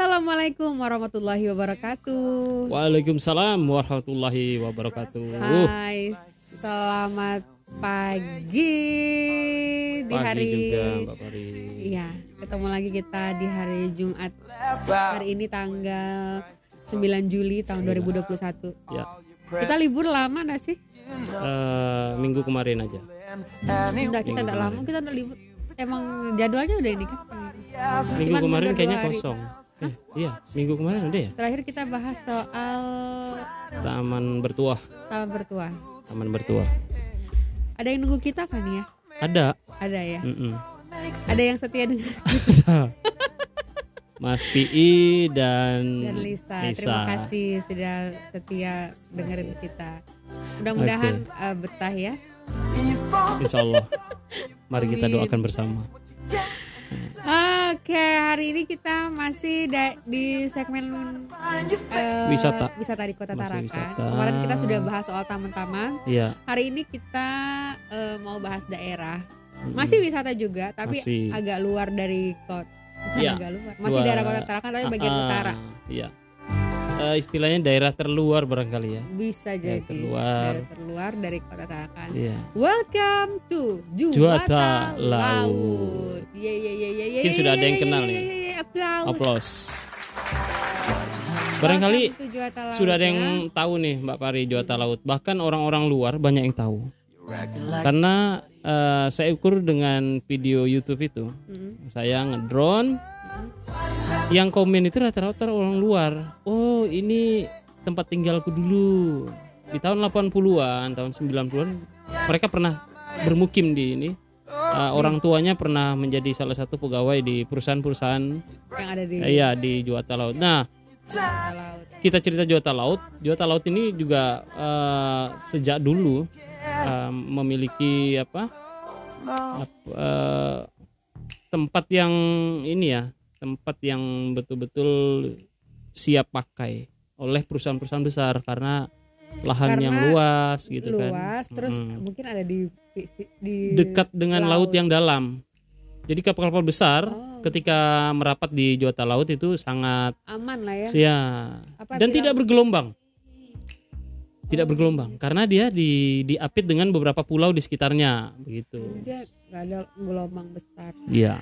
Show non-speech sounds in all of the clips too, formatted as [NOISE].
Assalamualaikum warahmatullahi wabarakatuh. Waalaikumsalam warahmatullahi wabarakatuh. Hai, selamat pagi di Pagi hari juga Mbak Pari. Iya, ketemu lagi kita di hari Jumat. Hari ini tanggal 9 Juli tahun 2021. Ya, Kita libur lama gak sih? eh, minggu kemarin aja. Enggak, kita enggak lama, kita enggak libur. Emang jadwalnya udah ini kan. Minggu Cuman kemarin kayaknya hari. kosong. Eh, iya, minggu kemarin ada ya? Terakhir kita bahas soal Taman bertuah, taman bertua. taman bertuah. Ada yang nunggu kita kan ya? Ada. Ada ya. Mm-mm. Ada yang setia dengan [LAUGHS] Mas PI dan, dan Lisa. Terima kasih sudah setia dengerin kita. Mudah-mudahan eh, betah ya. Insya Allah. Mari kita doakan bersama. Oke, hari ini kita masih di segmen eh, Wisata. wisata di Kota Tarakan. Kemarin kita sudah bahas soal taman-taman. Iya. Hari ini kita eh, mau bahas daerah. Masih wisata juga, tapi Masih. agak luar dari kota. Bukan Iya. agak luar. Masih Luar. daerah Kota Tarakan tapi bagian Ah, utara. Iya. Eh, istilahnya daerah terluar barangkali ya. Bisa jadi terluar. daerah terluar dari Kota Tarakan. Iya. Welcome to Juwata Juwata Laut. Ye ye ye ye ye. Mungkin sudah ada yang ye, kenal ye, nih. Aplaus. Aplaus. Barangkali sudah ada ya. yang tahu nih Mbak Pari Juwata Laut. Bahkan orang-orang luar banyak yang tahu. Karena eh, saya ukur dengan video YouTube itu, Mm. saya ngedrone. Yang komen itu rata-rata orang luar. Oh ini tempat tinggalku dulu. Di tahun 80-an, tahun 90-an, mereka pernah bermukim di ini. Eh, orang tuanya pernah menjadi salah satu pegawai di perusahaan-perusahaan yang ada di eh, iya di Juwata Laut. Nah, Laut. kita cerita Juwata Laut. Juwata Laut ini juga eh, sejak dulu eh, memiliki apa? ap- eh, tempat yang ini ya, tempat yang betul-betul siap pakai oleh perusahaan-perusahaan besar karena lahan Karena yang luas gitu kan. Luas, terus Mm. mungkin ada di di Dekat dengan laut. yang dalam. Jadi kapal-kapal besar Oh. ketika merapat di Juwata Laut itu sangat aman lah ya. ya Apa dan tidak bergelombang tidak bergelombang karena dia di diapit dengan beberapa pulau di sekitarnya begitu Dia nggak ada gelombang besar. iya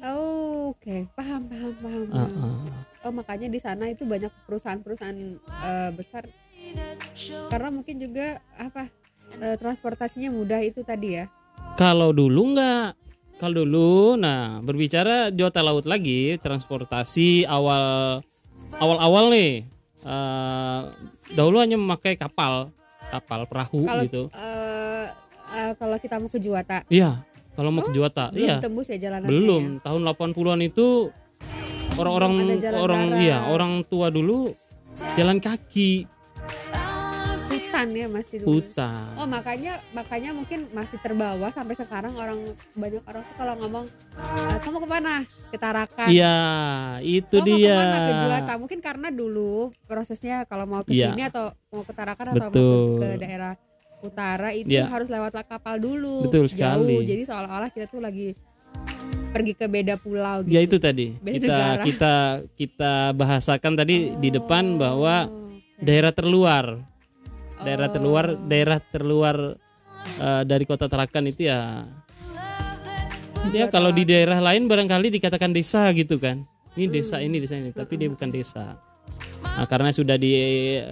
Oh, Oke, paham, paham, paham. Ah, paham. ah. Oh makanya di sana itu banyak perusahaan-perusahaan eh, besar karena mungkin juga apa eh, transportasinya mudah itu tadi ya. kalau dulu enggak kalau dulu nah berbicara Jota Laut lagi transportasi awal awal-awal nih eh, dahulu hanya memakai kapal kapal perahu Kalau gitu eh, eh, kalau kita mau ke Juwata iya kalau mau ke Juwata belum iya tembus ya jalanannya. belum ya? tahun 80-an itu orang-orang orang darat. iya orang tua dulu jalan kaki Hutan ya masih dulu. hutan Oh makanya makanya mungkin masih terbawa sampai sekarang orang banyak orang tuh kalau ngomong "Eh, kamu ke mana ke Tarakan iya itu kamu dia ke mana ke Juwata mungkin karena dulu prosesnya kalau mau ke Iya. sini atau mau ke Tarakan atau mau ke, ke daerah utara itu Iya. harus lewat kapal dulu. Betul jauh. sekali. jadi seolah-olah kita tuh lagi pergi ke beda pulau gitu. ya itu tadi. Beda kita negara. [LAUGHS] kita kita bahasakan tadi di depan bahwa Oh, oke. daerah terluar. Daerah Oh. terluar daerah terluar eh, dari kota Tarakan itu ya. Ya kalau di daerah lain barangkali dikatakan desa gitu kan. Ini desa ini desa ini. Tapi dia bukan desa Nah, karena sudah di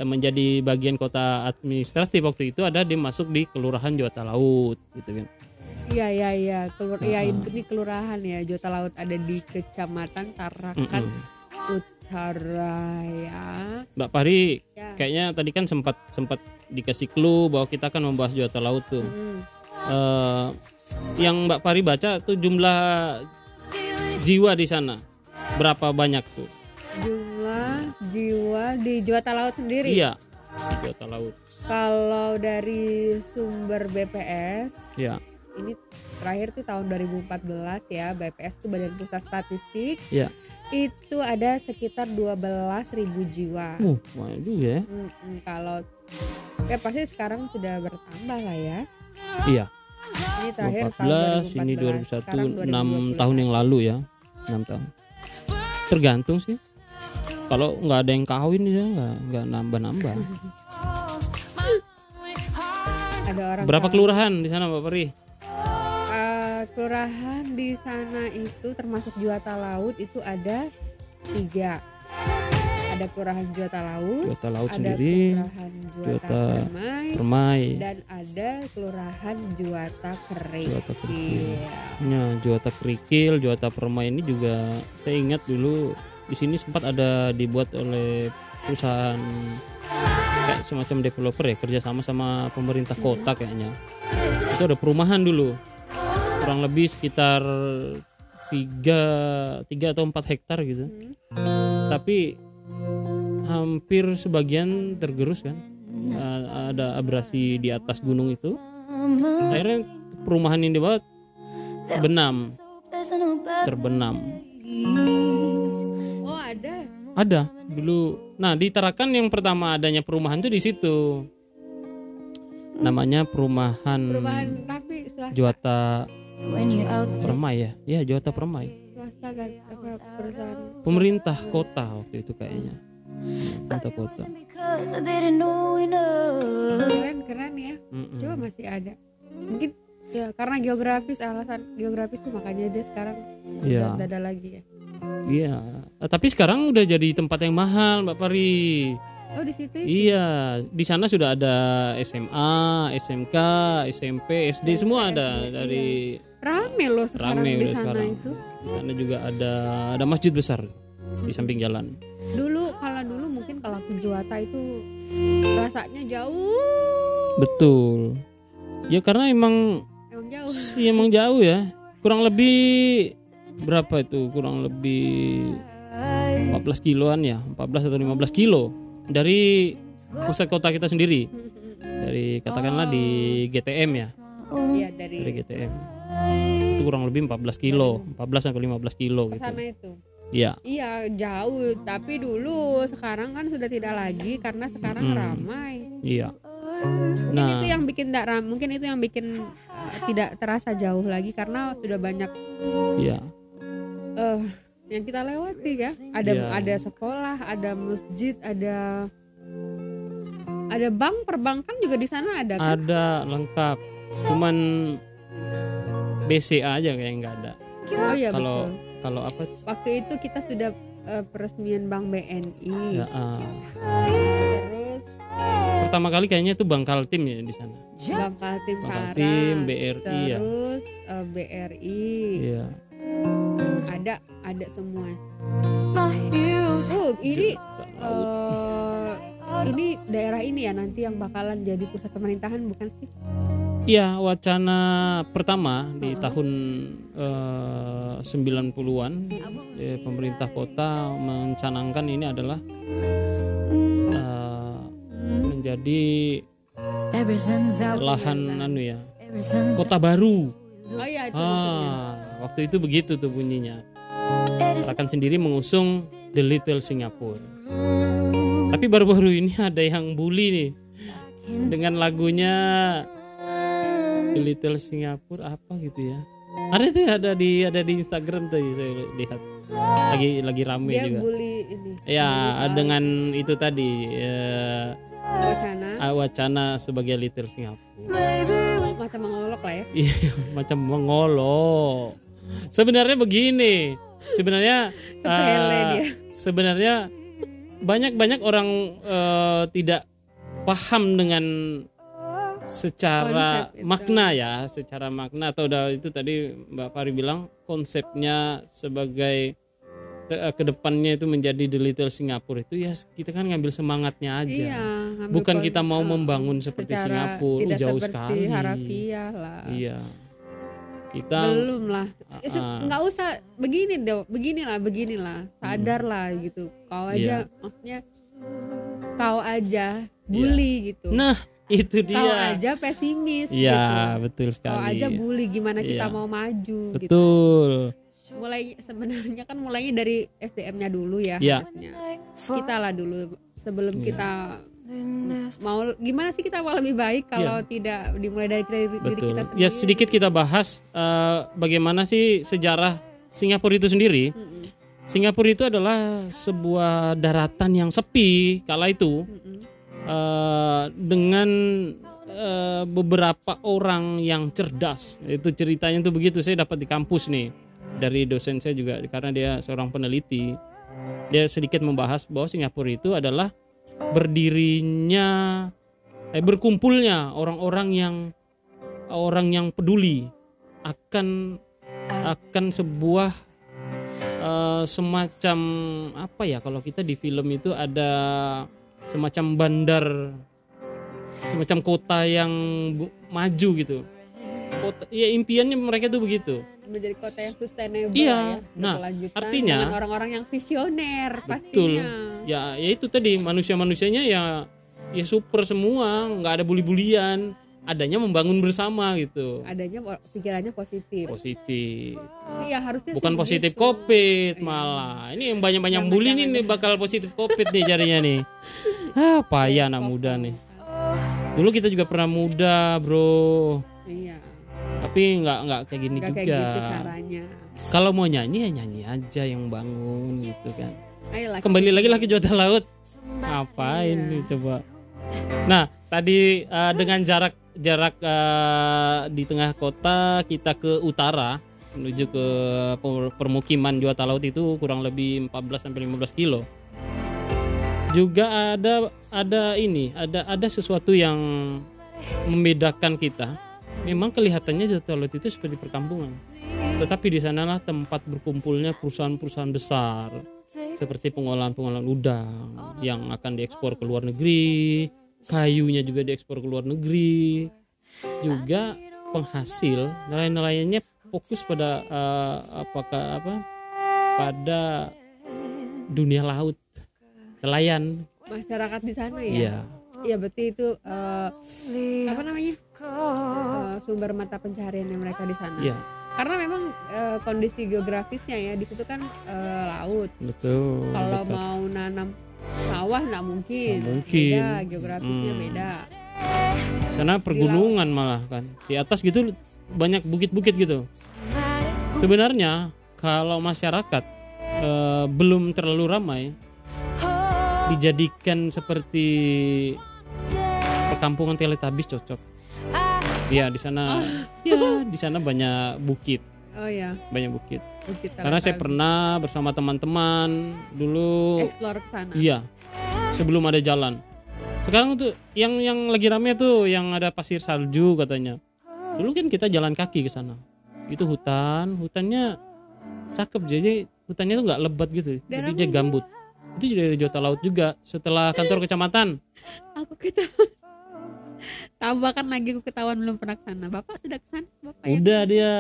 menjadi bagian kota administratif waktu itu ada dia masuk di kelurahan Juwata Laut gitu kan Iya iya iya kelur ya Ah. ini kelurahan ya Jota Laut ada di Kecamatan Tarakan Mm-mm. Utara ya. Mbak Pari Ya. kayaknya tadi kan sempat sempat dikasih clue bahwa kita akan membahas Juwata Laut tuh Mm. Eh, yang Mbak Pari baca tuh jumlah jiwa di sana berapa banyak tuh Jiwa di Jota Laut sendiri. iya di Juwata Laut. Kalau dari sumber BPS ya ini terakhir tuh tahun 2014 ya BPS tuh Badan Pusat Statistik. Iya. itu ada sekitar 12.000 jiwa. uh juga ya. Mm-mm, kalau ya pasti sekarang sudah bertambah lah ya. iya. Ini terakhir tahun 2014 ini 2014, sekarang 2021 6 tahun yang lalu ya. 6 tahun. Tergantung sih kalau nggak ada yang kawin di sana nggak nggak nambah-nambah. ada orang Berapa tahu. kelurahan di sana Mbak Peri? Eh, kelurahan di sana itu termasuk Juwata Laut itu ada tiga ada kelurahan Juwata Laut Juwata Laut ada sendiri, kelurahan Juwata Juwata Permai Permai, dan ada kelurahan Juwata Kering Juwata Kerikil. Ya, Juwata Kerikil, Juwata Permai ini juga saya ingat dulu di sini sempat ada dibuat oleh perusahaan kayak semacam developer ya kerjasama sama pemerintah kota kayaknya. Itu ada perumahan dulu kurang lebih sekitar tiga tiga atau empat hektar gitu. Tapi hampir sebagian tergerus kan. A- Ada abrasi di atas gunung itu. Akhirnya perumahan ini dibuat benam terbenam ada. Dulu nah di Tarakan yang pertama adanya perumahan tuh di situ. Namanya perumahan, perubahan tapi swasta. Juwata Permai ya? Ya Juwata Permai. Swasta apa perusahaan. Pemerintah kota waktu itu kayaknya. Pemerintah kota. Keren keren ya. Coba masih ada. Mungkin ya karena geografis alasan geografis tuh makanya dia sekarang udah ada lagi ya iya Eh, tapi sekarang udah jadi tempat yang mahal Mbak Pari oh di situ Iya, di sana sudah ada SMA, SMK, SMP, SD semua ada dari rame loh sekarang Rame di sana sekarang. itu di sana juga ada ada masjid besar di samping jalan. dulu kalau dulu mungkin kalau ke Juwata itu rasanya jauh Betul. Ya karena emang emang jauh emang jauh ya. Kurang lebih berapa itu? Kurang lebih 14 kiloan ya, 14 atau 15 kilo dari pusat kota kita sendiri. Dari katakanlah di GTM ya, iya dari dari GTM. Itu kurang lebih 14 kilo, 14 sampai 15 kilo gitu. sana itu Iya. iya jauh tapi dulu sekarang kan sudah tidak lagi karena sekarang Mm-mm. ramai Iya. mungkin Nah. itu yang bikin tidak ram mungkin itu yang bikin uh, tidak terasa jauh lagi karena sudah banyak Iya. Eh yang kita lewati ya ada Iya. ada sekolah ada masjid ada ada bank perbankan juga di sana ada kan Ada lengkap. Cuman BCA aja kayak nggak ada. oh iya Kalau betul kalau apa? waktu itu kita sudah eh, peresmian bank BNI Ya, ah. terus pertama kali kayaknya itu Bangkal Tim ya di sana. bank Kaltim Bangkal Karang Tim, BRI ya. terus eh, BRI Iya. Ada ada semua. Tuh ini eh, ini daerah ini ya nanti yang bakalan jadi pusat pemerintahan bukan sih? Iya, wacana pertama di tahun eh, 90-an eh, pemerintah kota mencanangkan ini adalah eh, menjadi lahan anu ya, kota baru. Oh iya itu maksudnya Ah, waktu itu begitu tuh bunyinya. Akan sendiri mengusung The Little Singapore. Tapi baru-baru ini ada yang bully nih dengan lagunya The Little Singapore apa gitu ya. Ada tuh ada di ada di Instagram tuh saya lihat lagi lagi rame dia juga. bully ini Ya dengan itu tadi eh, wacana wacana sebagai Little Singapore. Macam mengolok lah ya. [LAUGHS] Iya, macam mengolok. Sebenarnya begini, sebenarnya dia. sebenarnya banyak-banyak orang eh, tidak paham dengan secara makna ya, secara makna. Atau udah itu tadi Mbak Pari bilang konsepnya sebagai eh, ke depannya itu menjadi the little Singapura itu ya kita kan ngambil semangatnya aja. iya ngambil Bukan kita mau eh, membangun seperti Singapura, tidak jauh seperti sekali. harafiah lah Iya. Kita belum lah Ah. nggak usah begini deh beginilah beginilah sadar Hmm. lah gitu kau Iya. aja maksudnya kau aja bully gitu Nah, itu kau dia. aja pesimis Iya, gitu betul sekali. kau aja bully gimana kita Iya. mau maju gitu Betul. Mulai sebenarnya kan mulainya dari SDM-nya dulu ya Iya. harusnya kita lah dulu sebelum Iya. kita mau gimana sih kita mau lebih baik kalau tidak dimulai dari diri, Iya. Kita sendiri Ya sedikit kita bahas eh, bagaimana sih sejarah Singapura itu sendiri. Mm-mm. Singapura itu adalah sebuah daratan yang sepi kala itu uh, dengan uh, beberapa orang yang cerdas. Itu ceritanya tuh begitu. Saya dapat di kampus nih dari dosen saya juga karena dia seorang peneliti. Dia sedikit membahas bahwa Singapura itu adalah berdirinya eh berkumpulnya orang-orang yang orang yang peduli akan akan sebuah uh, semacam apa ya kalau kita di film itu ada semacam bandar semacam kota yang maju gitu kota ya impiannya mereka tuh begitu menjadi kota yang sustainable iya, ya nah artinya orang-orang yang visioner betul, pastinya ya ya itu tadi manusia-manusianya ya ya super semua nggak ada bully-bulian adanya membangun bersama gitu. Adanya pikirannya positif. Positif. Iya harusnya bukan positif gitu. covid iya. malah. Ini yang banyak-banyak bully nih bakal positif covid nih jarinya nih. [LAUGHS] Ah payah anak muda nih. Dulu kita juga pernah muda bro. Iya. Tapi nggak nggak kayak gini gak juga. Kayak gitu caranya. Kalau mau nyanyi ya nyanyi aja yang bangun gitu kan. Ayolah, Kembali lagi lagi juara laut. Ngapain iya. nih coba? Nah tadi uh, dengan jarak jarak uh, di tengah kota kita ke utara menuju ke permukiman Juata Laut itu kurang lebih 14 sampai 15 kilo juga ada ada ini ada ada sesuatu yang membedakan kita memang kelihatannya Laut itu seperti perkampungan. Tetapi di sanalah tempat berkumpulnya perusahaan-perusahaan besar seperti pengolahan-pengolahan udang yang akan diekspor ke luar negeri kayunya juga diekspor ke luar negeri. Juga penghasil nelayan-nelayannya fokus pada uh, apakah apa pada dunia laut nelayan. Masyarakat di sana ya? Iya. Ya berarti itu uh, apa namanya uh, sumber mata pencaharian yang mereka di sana. Iya. Karena memang uh, kondisi geografisnya ya di situ kan uh, laut. Betul kalau mau nanam sawah nggak mungkin. Nggak mungkin. Beda geografisnya hmm. beda. Sana pergunungan malah kan. Di atas gitu banyak bukit-bukit gitu. Sebenarnya kalau masyarakat uh, belum terlalu ramai dijadikan seperti perkampungan Teletabis cocok. Iya di sana, ya di sana banyak bukit. Oh ya. Banyak bukit. bukit Karena saya pernah bersama teman-teman dulu. Explore ke sana. Iya. Sebelum ada jalan. Sekarang tuh yang yang lagi rame tuh yang ada pasir salju katanya. Dulu kan kita jalan kaki ke sana. Itu hutan, hutannya cakep jadi hutannya tuh nggak lebat gitu. Jadi dia gambut itu dari Jota Laut juga setelah kantor kecamatan aku kita tambahkan lagi aku ketahuan belum pernah ke sana bapak sudah ke sana bapak udah ya? dia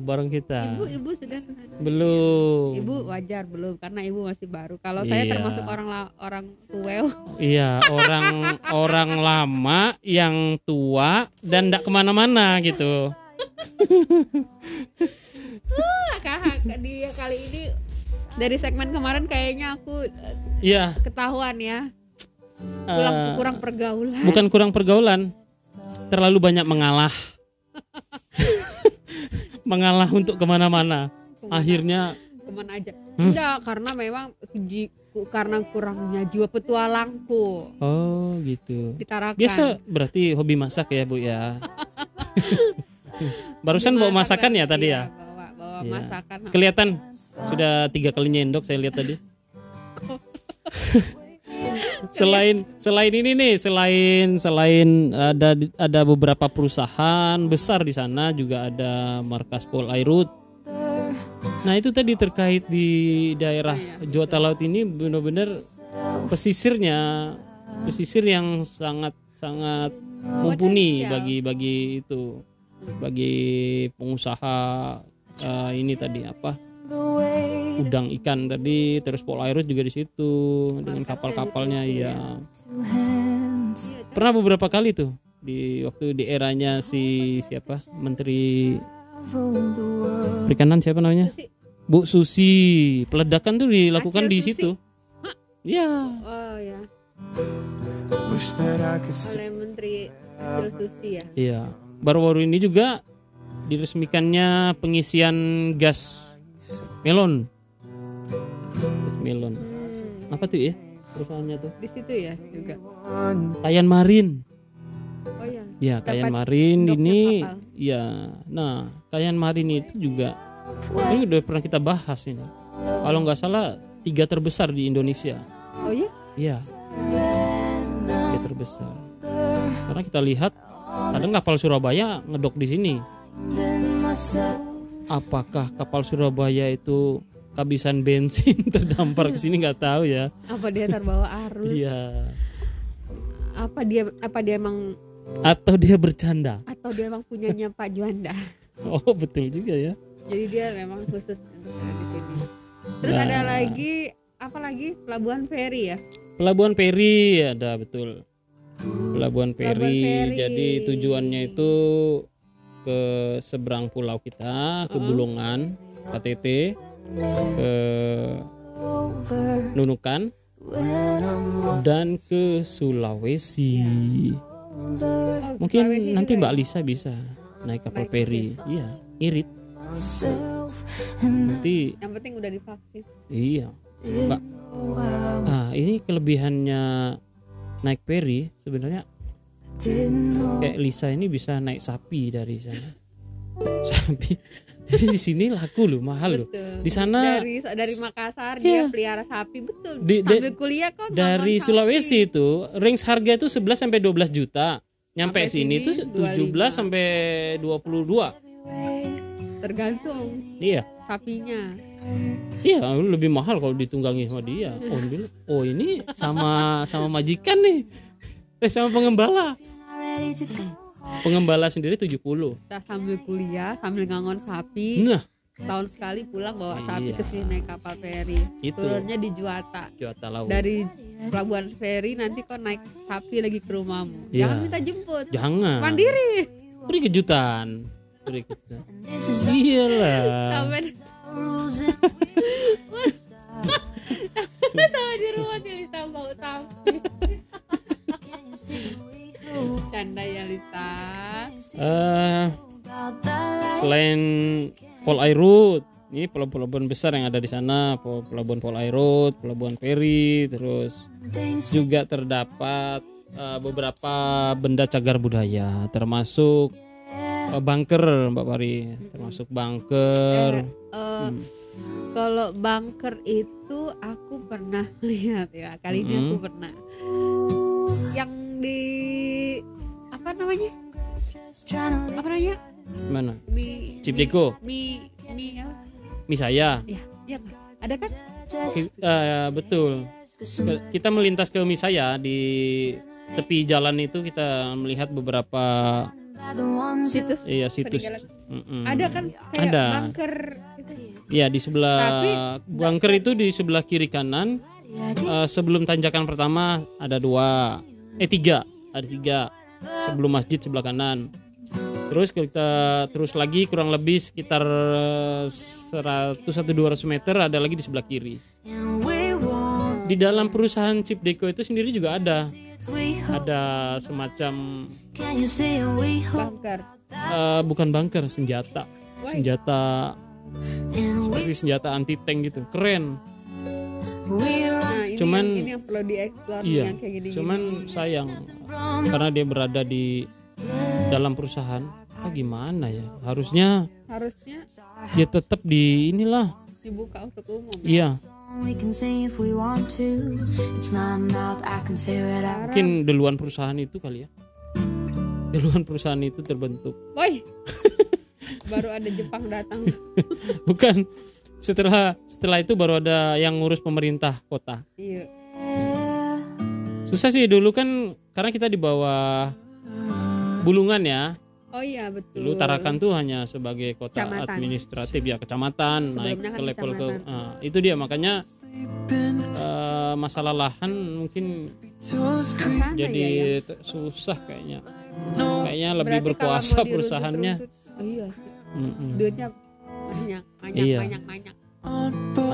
bareng kita. Ibu ibu sudah ke sana belum. Ibu wajar belum. Karena ibu masih baru. Kalau iya. saya termasuk orang orang tua. [LAUGHS] Iya orang orang lama yang tua dan tidak ke mana-mana gitu. Kakak dia kali ini dari segmen kemarin kayaknya aku Iya. ketahuan ya kurang, uh, kurang pergaulan. bukan kurang pergaulan. Terlalu banyak mengalah. [LAUGHS] Mengalah untuk ke mana-mana. Akhirnya ke mana aja. Hmm. enggak karena memang ji, karena kurangnya jiwa petualangku. Oh gitu. Ditarakan. Biasa berarti hobi masak ya bu ya? [LAUGHS] Barusan bawa masakan ya tadi iya, ya bawa bawa ya. masakan. Kelihatan sudah tiga kali nyendok saya lihat tadi. [LAUGHS] selain selain ini nih, selain selain ada ada beberapa perusahaan besar di sana juga ada markas Pol Airut. Nah itu tadi terkait di daerah Juata Laut ini benar-benar pesisirnya pesisir yang sangat sangat mumpuni bagi bagi itu bagi pengusaha uh, ini tadi apa udang ikan tadi terus polairut juga di situ dengan kapal-kapalnya ya pernah beberapa kali tuh di waktu di eranya si siapa? Menteri perikanan siapa namanya? Bu Susi. Peledakan tuh dilakukan di situ. Ya oh ya oleh menteri Susi ya. Iya. Baru-baru ini juga diresmikannya pengisian gas melon Melon. Hmm, Apa tuh ya? Perusahaannya tuh. di situ ya juga. Kayan Marin. Oh ya. Ya, Tempat Kayan Marin ini kapal. ya. Nah, Kayan Marin itu juga ini udah pernah kita bahas ini. Kalau nggak salah tiga terbesar di Indonesia. Oh ya. Iya. Tiga terbesar. Karena kita lihat kadang kapal Surabaya ngedok di sini. Apakah kapal Surabaya itu kehabisan bensin [LAUGHS] terdampar ke sini nggak tahu ya. Apa dia terbawa arus? Iya. Apa dia apa dia emang Atau dia bercanda. atau dia emang punyanya Pak Juanda? [LAUGHS] Oh betul juga ya. Jadi dia memang khusus untuk ada di sini. Terus Nah. ada lagi apa lagi Pelabuhan Feri ya? Pelabuhan Peri ada betul. Pelabuhan. Peri. Jadi tujuannya itu ke seberang pulau kita, ke Bulungan, KTT, ke Nunukan dan ke Sulawesi. Mungkin Sulawesi nanti Mbak ya? Lisa bisa naik kapal Peri. Iya, irit. Nanti Yang penting udah divaksin. iya. Mbak. Ah, ini kelebihannya naik Peri sebenarnya kayak Lisa ini bisa naik sapi dari sana. [LAUGHS] Sapi. Jadi di sini laku loh, mahal loh. Di sana dari dari Makassar Iya. dia pelihara sapi betul. Di- Sambil di- kuliah kok dari sapi. Sulawesi itu range harga itu 11 sampai 12 juta. Nyampe Sampai sini sini tuh 17 25. sampai 22. tergantung Iya. sapinya. Iya, lebih mahal kalau ditunggangi sama dia. Oh, ini, oh ini sama sama majikan nih. Sama pengembala. Pengembala sendiri 70. Saya sambil kuliah sambil ngangon sapi. Nah, Tahun sekali pulang bawa sapi Iya. ke sini naik kapal feri. Itu. Turunnya di Juata. Juata laut. Dari pelabuhan feri nanti kok naik sapi lagi ke rumahmu. Iya. Jangan minta jemput. Jangan. Mandiri. Beri kejutan. Beri kejutan. Iyalah. Sampai [LAUGHS] Sampai di rumah si Lisa bau sapi. Canda ya Lisa. Eh, selain Pol Airut, ini pelabuhan besar yang ada di sana, pelabuhan Pol Airut, pelabuhan Peri, terus juga terdapat eh, beberapa benda cagar budaya, termasuk eh, bunker, Mbak Pari, termasuk bunker. Eh, Kalau bunker itu aku pernah [LAUGHS] lihat ya. Kali ini aku pernah. Yang di apa namanya? Apa namanya? Mana? Mi Cipdeko, Mi mi apa? Misaya. Ya, ya. Ada kan? Eh, betul. Kita melintas ke Misaya di tepi jalan itu kita melihat beberapa Situs iya situs. peninggalan. Mm-mm. Ada kan kayak Ada. bunker. Iya di sebelah Tapi- bunker itu di sebelah kiri kanan. Eh, sebelum tanjakan pertama ada dua, eh tiga, ada tiga. Sebelum masjid sebelah kanan. Terus kita terus lagi kurang lebih sekitar eh, 100 atau 200 meter ada lagi di sebelah kiri. Di dalam perusahaan chip deco itu sendiri juga ada ada semacam Bunker. eh, bukan bunker senjata senjata seperti senjata anti tank gitu keren ini Cuman- yang, ini yang perlu dieksplor iya yang kayak gini. cuman sayang karena dia berada di dalam perusahaan ah, gimana ya harusnya harusnya dia tetap di inilah dibuka untuk umum. iya We can sing if we want to. It's my mouth, I can say whatever. mungkin duluan perusahaan itu kali ya duluan perusahaan itu terbentuk Woi. [LAUGHS] Baru ada Jepang datang. bukan setelah setelah itu baru ada yang ngurus pemerintah kota Iya. susah sih dulu kan karena kita di bawah bulungan ya Oh iya betul. dulu Tarakan tuh hanya sebagai kota Kecamatan. administratif ya kecamatan naik Sebelumnya ke kan level ke kecamatan. ah, itu dia makanya eh, masalah lahan mungkin Sana jadi ya, ya. susah kayaknya kayaknya lebih Berarti berkuasa perusahaannya Oh iya sih. Mm-mm. Duitnya banyak, banyak, Iya. banyak, banyak.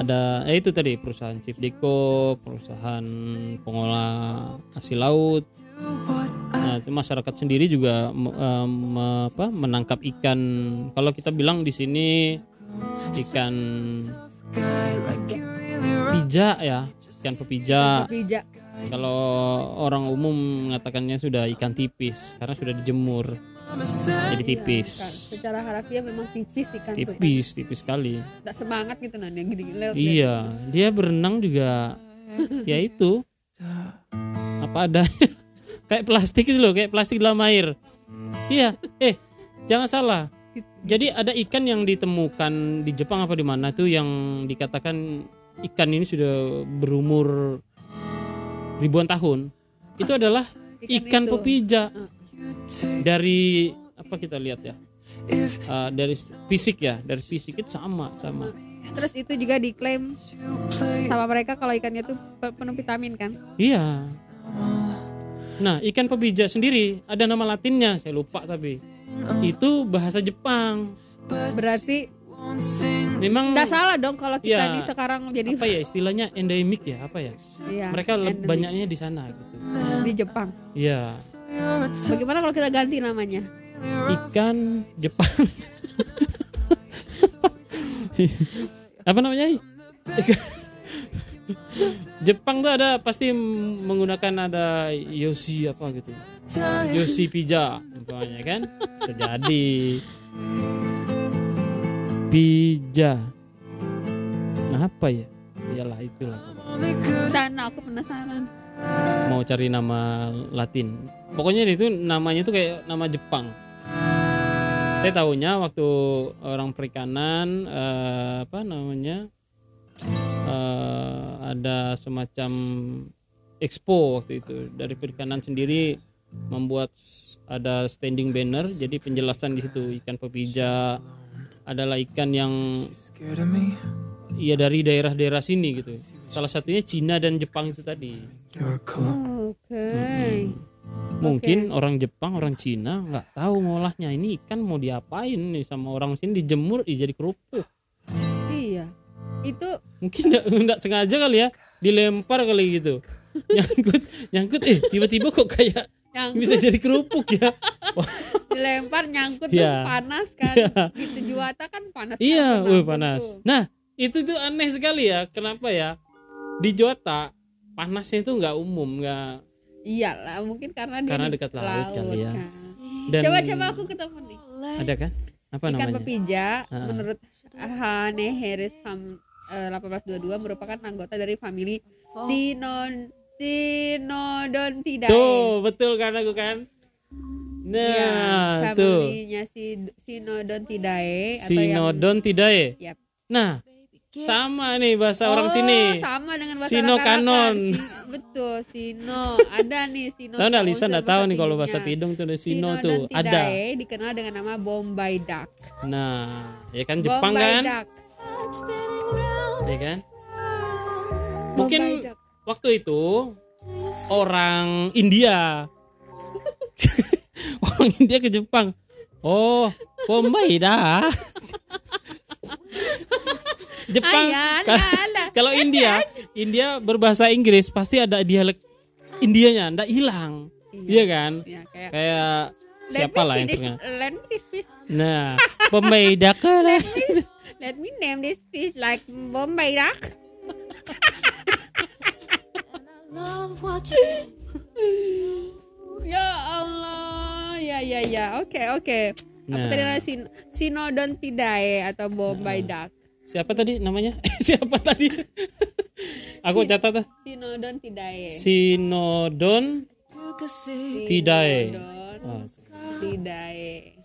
ada eh itu tadi perusahaan Chip Deco perusahaan pengolah hasil laut nah itu masyarakat sendiri juga me- apa, menangkap ikan kalau kita bilang di sini ikan pija ya ikan pepija Pija. kalau orang umum mengatakannya sudah ikan tipis karena sudah dijemur jadi tipis. Kan. Secara harafiah memang tipis ikan tuh. tipis tipis sekali. Tak semangat gitu nah yang gini lewat. iya dia berenang juga. [LAUGHS] Ya itu. Apa ada? [LAUGHS] Kayak plastik itu loh kayak plastik dalam air. Iya eh jangan salah. Jadi ada ikan yang ditemukan di Jepang apa di mana tuh yang dikatakan ikan ini sudah berumur ribuan tahun. Itu adalah ikan, itu. pepija dari apa kita lihat ya Uh, dari fisik ya dari fisik itu sama sama Terus itu juga diklaim sama mereka kalau ikannya tuh pe- penuh vitamin kan? Iya. Nah, ikan pebija sendiri ada nama latinnya, saya lupa tapi. Itu bahasa Jepang. Berarti Memang nggak salah dong kalau kita Iya. nih sekarang jadi apa ya istilahnya endemik ya, apa ya? iya, Mereka endemik banyaknya di sana gitu. di Jepang. Iya. Bagaimana kalau kita ganti namanya? Ikan Jepang. apa namanya? Ikan- Jepang tuh ada pasti menggunakan ada Yoshi apa gitu. Yoshi pija umpamanya kan bisa jadi pija nah, apa ya iyalah itulah Dan aku penasaran. mau cari nama Latin pokoknya itu namanya itu kayak nama Jepang. Saya tahunya waktu orang perikanan eh, apa namanya eh, ada semacam expo waktu itu. Dari perikanan sendiri membuat ada standing banner jadi penjelasan di situ. Ikan pepija adalah ikan yang ya dari daerah-daerah sini gitu. Salah satunya Cina dan Jepang itu tadi. Oke. Mungkin orang Jepang orang Cina nggak tahu ngolahnya ini ikan mau diapain nih sama orang sini dijemur jadi kerupuk Iya. Itu mungkin nggak sengaja kali ya dilempar kali gitu [LAUGHS] nyangkut nyangkut eh tiba-tiba kok kayak yang bisa jadi kerupuk ya [LAUGHS] dilempar nyangkut Iya. tuh panas kan. Iya. Gitu juata kan panas. iya kan, panas tuh. nah itu tuh aneh sekali ya kenapa ya di Jota panasnya itu nggak umum nggak Iyalah, mungkin karena dia Karena dekat laut kali ya. kan. dan Coba-coba aku ketemu nih. ada kan apa Ikan namanya pepija Ah. menurut Hane Harris Ham, eh, 1822 merupakan anggota dari famili Sinon Sinodontidae. tuh betul kan aku kan nah tuh familinya si Sinodontidae atau yang Sinodon Tidae. Nah, sama nih bahasa orang Oh, sini. sama dengan bahasa Sino kanon. Si- betul, Sino. Ada nih Sino. Tahu nggak Lisa unsur nggak tahu nih kalau bahasa Tidung tuh ada Sino Sino tuh dan ada. Tidae dikenal dengan nama Bombay Duck. Nah, ya kan Jepang Bombay kan, Duck. ya kan. Mungkin Duck. waktu itu orang India, [LAUGHS] orang India ke Jepang. Oh, Bombay dah. [LAUGHS] Jepang ka- lala. [LAUGHS] kalau India, India berbahasa Inggris pasti ada dialek Indianya, ndak hilang. Iya kan? Ya, kayak Kayak Let siapa me lah yang. Let me fish. Nah, [LAUGHS] Bombay Duck lah. Let me name this fish like Bombay Duck. [LAUGHS] Ya Allah, ya ya ya, oke oke. Apa Nah. tadi namanya Sin Sinodontidae atau Bombay Duck? Siapa tadi namanya? [LAUGHS] siapa tadi? Aku catat ah. Sinodon Tidae. Oh, Sinodontidae.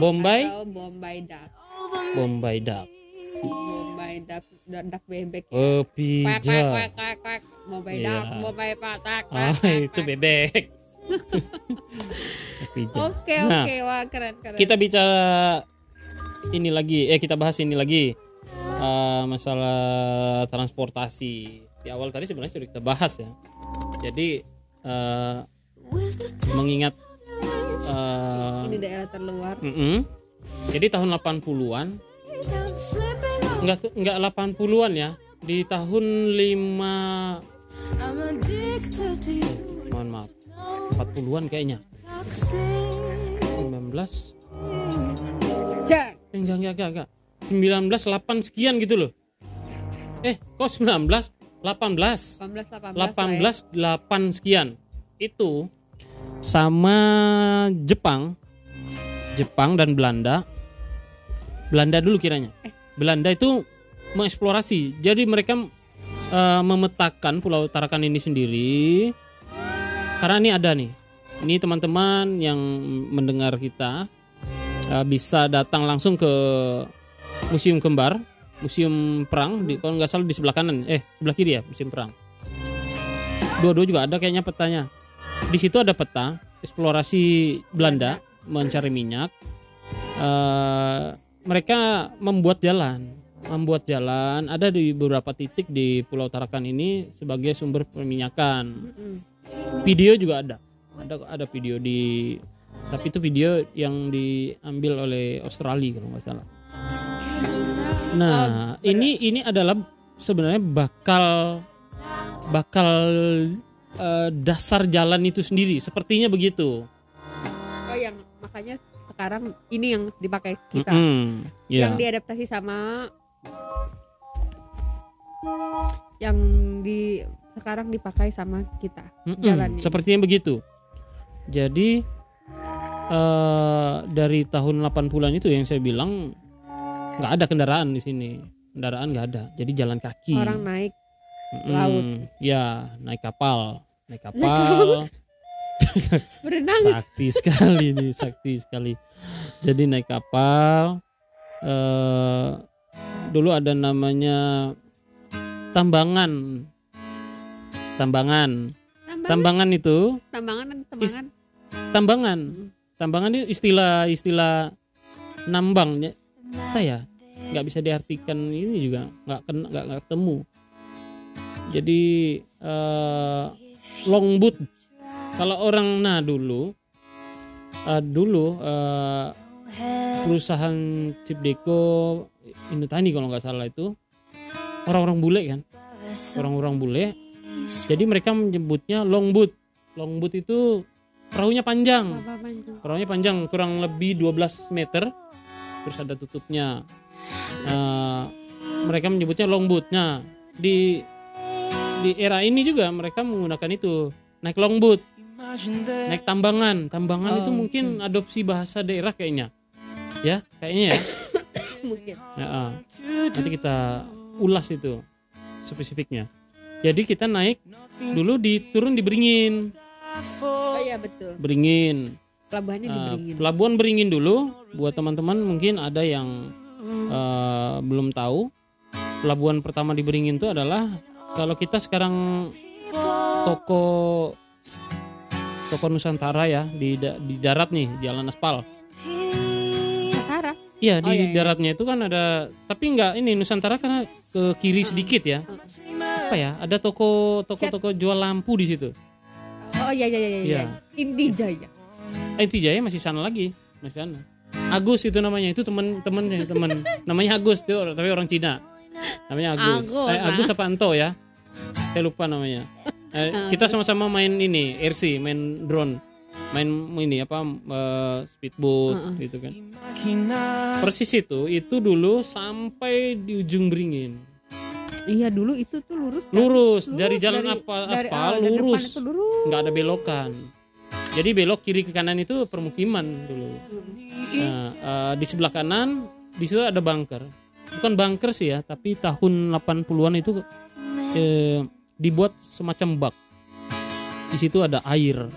Bombay, Atau Bombay Duck. Bombay Duck. Bombay Duck, duck, bebek. ya. Oh, Kwek kwek kwek kwek. Bombay Iya. Duck, Bombay patak. Ah, itu bebek. [LAUGHS] [LAUGHS] Oke Nah, oke, wah keren keren. kita bicara ini lagi eh kita bahas ini lagi Eh, masalah transportasi di awal tadi sebenarnya sudah kita bahas ya jadi eh, mengingat eh, ini daerah terluar. mm-mm. jadi tahun 80-an enggak enggak 80-an ya di tahun 5 mohon maaf 40-an kayaknya 19 Jak. Eh, enggak enggak enggak enggak 19 8 sekian gitu loh. Eh kok 19 18 18 18 lah ya. 18 8 sekian. Itu sama Jepang Jepang dan Belanda. Belanda dulu kiranya. Belanda itu mengeksplorasi. Jadi mereka eh, memetakan Pulau Tarakan ini sendiri. Karena ini ada nih. Ini teman-teman yang mendengar kita eh, bisa datang langsung ke Museum Kembar Museum Perang di kalau nggak salah di sebelah kanan eh sebelah kiri ya Museum Perang. Dua-dua juga ada kayaknya petanya. Di situ ada peta eksplorasi Belanda mencari minyak. Eh, mereka membuat jalan membuat jalan. Ada di beberapa titik di Pulau Tarakan ini sebagai sumber perminyakan video juga ada. Ada ada video di tapi itu video yang diambil oleh Australia kalau nggak salah nah ini ini adalah sebenarnya bakal bakal eh, dasar jalan itu sendiri sepertinya begitu Oh yang makanya sekarang ini yang dipakai kita. Mm-mm, ya. Yang diadaptasi sama yang di sekarang dipakai sama kita. Mm-mm, jalannya. sepertinya begitu jadi eh dari tahun 80-an itu yang saya bilang nggak ada kendaraan di sini. Kendaraan nggak ada. Jadi jalan kaki. Orang naik Mm-mm, laut. ya naik kapal. Naik kapal. [LAUGHS] berenang. sakti sekali nih sakti sekali. Jadi naik kapal eh dulu ada namanya tambangan. Tambangan. Tambang, tambangan itu tambangan tambangan. tambangan. Tambangan itu istilah istilah nambang apa ya? Nggak bisa diartikan ini juga nggak kena nggak nggak ketemu. Jadi eh, longboot kalau orang nah dulu eh, dulu eh, perusahaan Cipdeko Inutani kalau nggak salah itu orang-orang bule kan? Orang-orang bule. Jadi mereka menyebutnya longboot longboot itu perahunya panjang. Apa panjang? perahunya panjang kurang lebih 12 meter terus ada tutupnya. Eh, mereka menyebutnya longboat nah di di era ini juga mereka menggunakan itu naik longboat naik tambangan. Tambangan Oh, itu mungkin adopsi bahasa daerah kayaknya. Ya kayaknya ya. [COUGHS] Mungkin. Ya, ah. nanti kita ulas itu spesifiknya. Jadi kita naik dulu di turun di Beringin. Oh iya betul. Beringin Pelabuhannya di Uh, Beringin. Pelabuhan Beringin dulu buat teman-teman mungkin ada yang uh, belum tahu. Pelabuhan pertama di Beringin itu adalah kalau kita sekarang toko toko Nusantara ya di da- di darat nih jalan aspal. Nusantara. Iya Oh, di iya, iya. daratnya itu kan ada tapi nggak ini Nusantara karena ke kiri sedikit ya. Apa ya? Ada toko toko-toko jual lampu di situ. Oh iya iya iya iya. Iya. Inti Jaya. Eh, Jaya masih sana lagi, masih sana. Agus itu namanya, itu teman-teman teman namanya Agus tuh, tapi orang Cina. Namanya Agus. Agus, eh, Agus apa Anto ya? Saya lupa namanya. Eh, [LAUGHS] kita sama-sama main ini, RC, main drone. Main ini apa eh, speedboat gitu kan. Persis itu, itu dulu sampai di ujung Beringin. Iya dulu itu tuh lurus. kan? Lurus, dari jalan dari- apa dari- aspal ah, dari depan lurus. itu lurus. nggak ada belokan. Jadi belok kiri ke kanan itu permukiman dulu. Nah, eh, di sebelah kanan di situ ada bunker. Bukan bunker sih ya, tapi tahun 80-an itu eh, dibuat semacam bak. Di situ ada air.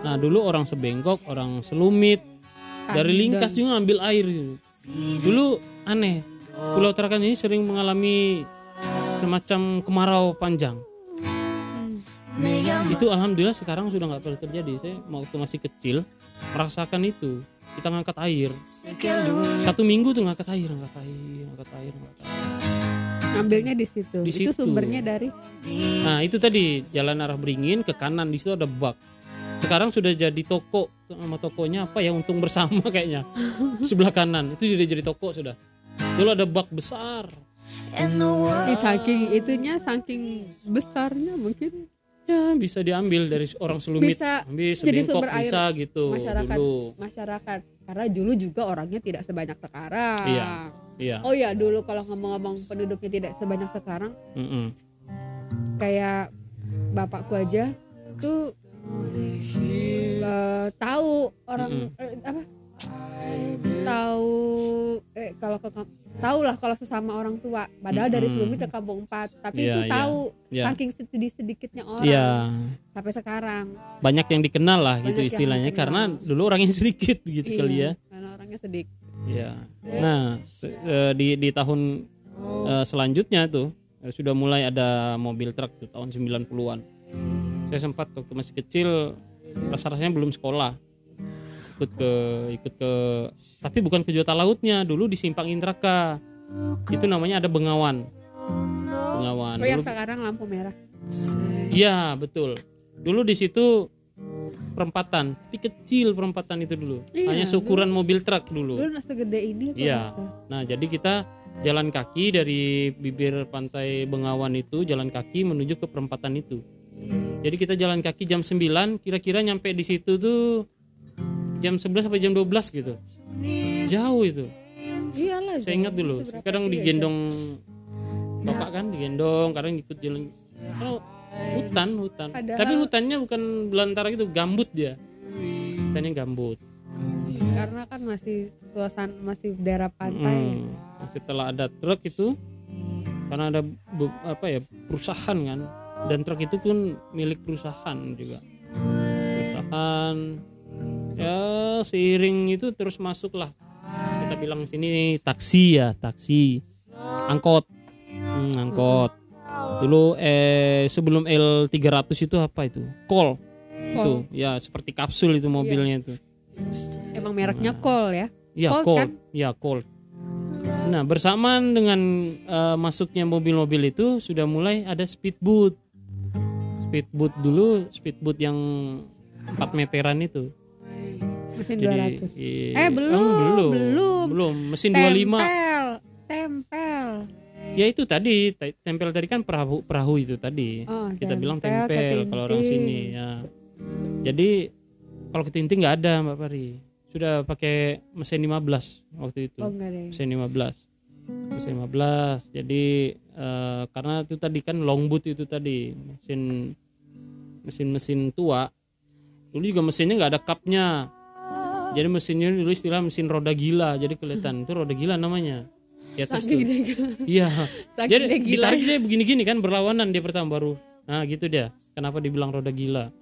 Nah, dulu orang sebengkok, orang selumit, dari Lingkas juga ambil air. Dulu aneh. Pulau Tarakan ini sering mengalami semacam kemarau panjang itu alhamdulillah sekarang sudah nggak pernah terjadi. Saya waktu masih kecil merasakan itu. Kita ngangkat air. Satu minggu tuh ngangkat air ngangkat air ngangkat air ngangkat air. Ngambilnya di situ. Di itu situ. sumbernya dari? Nah itu tadi jalan arah beringin ke kanan di situ ada bak. Sekarang sudah jadi toko nama tokonya apa ya untung bersama [LAUGHS] kayaknya. Sebelah kanan itu sudah jadi toko sudah. Dulu ada bak besar. Eh, saking itunya saking besarnya mungkin ya bisa diambil dari orang selumit. Bisa bisa jadi sumber air bisa gitu masyarakat. dulu. Masyarakat. Karena dulu juga orangnya tidak sebanyak sekarang. Iya. iya. Oh ya dulu kalau ngomong-ngomong penduduknya tidak sebanyak sekarang Mm-mm. kayak bapakku aja tuh eh, tahu orang eh, apa? Tahu kalau ke tahu lah kalau sesama orang tua padahal dari Mm-mm. Selumit ke Kampung Empat tapi Iya, itu iya. tahu Iya. saking sedikit sedikitnya orang Iya, sampai sekarang banyak yang dikenal lah gitu Banyak yang istilahnya karena dulu orangnya [LAUGHS] sedikit begitu Iya, kali ya. karena orangnya sedikit Iya. Nah, eh, di di tahun eh, selanjutnya tuh eh, sudah mulai ada mobil truk tuh tahun 90-an. Saya sempat waktu masih kecil rasa-rasanya belum sekolah. Ikut ke ikut ke tapi bukan ke Jota Lautnya, dulu di Simpang Indraka. Itu namanya ada Bengawan. Bengawan. oh yang Dulu- sekarang lampu merah Iya, betul. Dulu di situ perempatan, tapi kecil perempatan itu dulu. Iya, Hanya seukuran mobil truk dulu. dulu segede ini Iya. Nah, jadi kita jalan kaki dari bibir pantai Bengawan itu jalan kaki menuju ke perempatan itu. Jadi kita jalan kaki jam 9, kira-kira nyampe di situ tuh jam 11 sampai jam 12 gitu. Jauh itu. iyalah Saya ingat dulu. Kadang kilo digendong bapak kan digendong, kadang ikut jalan. Kalau hutan, hutan. Padahal- Tapi hutannya bukan belantara gitu, gambut dia. Hutannya gambut. jam. karena kan masih suasana masih daerah pantai Hmm. Setelah ada truk itu, karena ada apa ya perusahaan kan, dan truk itu pun milik perusahaan juga. Perusahaan ya seiring itu terus masuklah. Kita bilang sini taksi ya, taksi, angkot, Hmm, angkot. Dulu eh sebelum L300 itu apa itu? Kol. Itu ya seperti kapsul itu mobilnya itu. emang mereknya kol ya Ya, Colt. kan? Ya, Colt. Nah, bersamaan dengan eh, masuknya mobil-mobil itu sudah mulai ada speedboat. Speedboat dulu, speedboat yang 4 meteran itu. Mesin Jadi 200 i- Eh, belum, belum. belum. Belum, mesin 25. tempel tempel Ya itu tadi, te- tempel tadi kan perahu perahu itu tadi. Oh, Kita bilang tempel, tempel kalau orang sini ya. Jadi kalau ketinting nggak ada Mbak Pari. Sudah pakai mesin 15 waktu itu. oh deh mesin 15 mesin 15 jadi eh, karena itu tadi kan longboat itu tadi mesin mesin-mesin tua dulu juga mesinnya nggak ada kapnya jadi mesinnya dulu istilah mesin roda gila. Jadi kelihatan. Itu roda gila namanya. Di atas saking tuh. dia iya. Jadi dia gila. ditarik dia begini-gini kan berlawanan dia pertama baru. Nah gitu dia. Kenapa dibilang roda gila?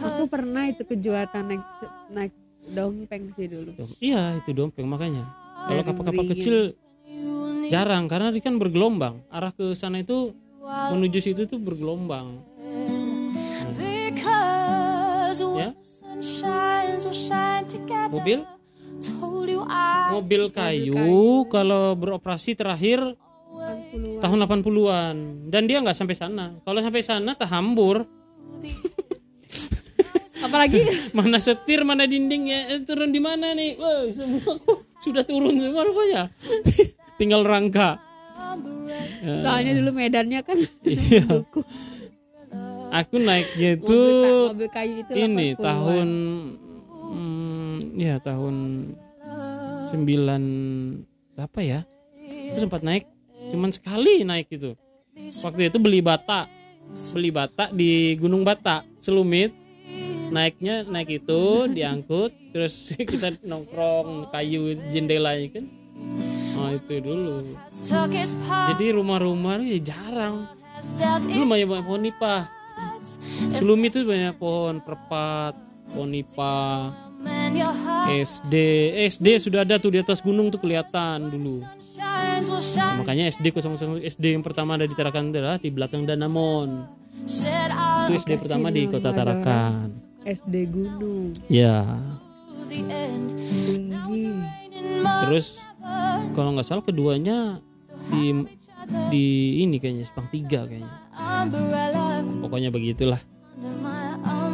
Aku pernah itu kejuatan naik naik dompeng sih dulu. Iya itu dompeng makanya. Kalau kapal-kapal kecil jarang. Karena dia kan bergelombang. Arah ke sana itu menuju situ tuh bergelombang. Because ya mobil? Mobil kayu kalau beroperasi terakhir 80 tahun 80-an dan dia nggak sampai sana. Kalau sampai sana tak hambur [LAUGHS] apalagi? [LAUGHS] Mana setir mana dindingnya. Eh, turun di mana nih? Wah, semua sudah turun semua rupanya. [LAUGHS] Tinggal rangka. Soalnya dulu medannya kan iya aku naiknya itu mobil, ka- mobil kayu itu ini 80-an. tahun hmm, ya tahun 9 berapa ya? Aku sempat naik cuman sekali naik itu waktu itu beli bata beli bata di Gunung Bata Selumit. Naiknya naik itu [LAUGHS] diangkut terus [LAUGHS] kita nongkrong kayu jendelanya kan? Oh itu dulu. Jadi rumah-rumah ya jarang. Dulu banyak banyak pohon nipah Selumit itu banyak pohon perpat pohon in your heart SD SD sudah ada tuh di atas gunung tuh kelihatan dulu. Shine. makanya SD 00 SD yang pertama ada di Tarakan adalah di belakang Danamon. Itu SD pertama di kota Tarakan. SD gunung. Ya. Tinggi. Terus kalau nggak salah keduanya di di ini kayaknya Sepang tiga kayaknya pokoknya begitulah.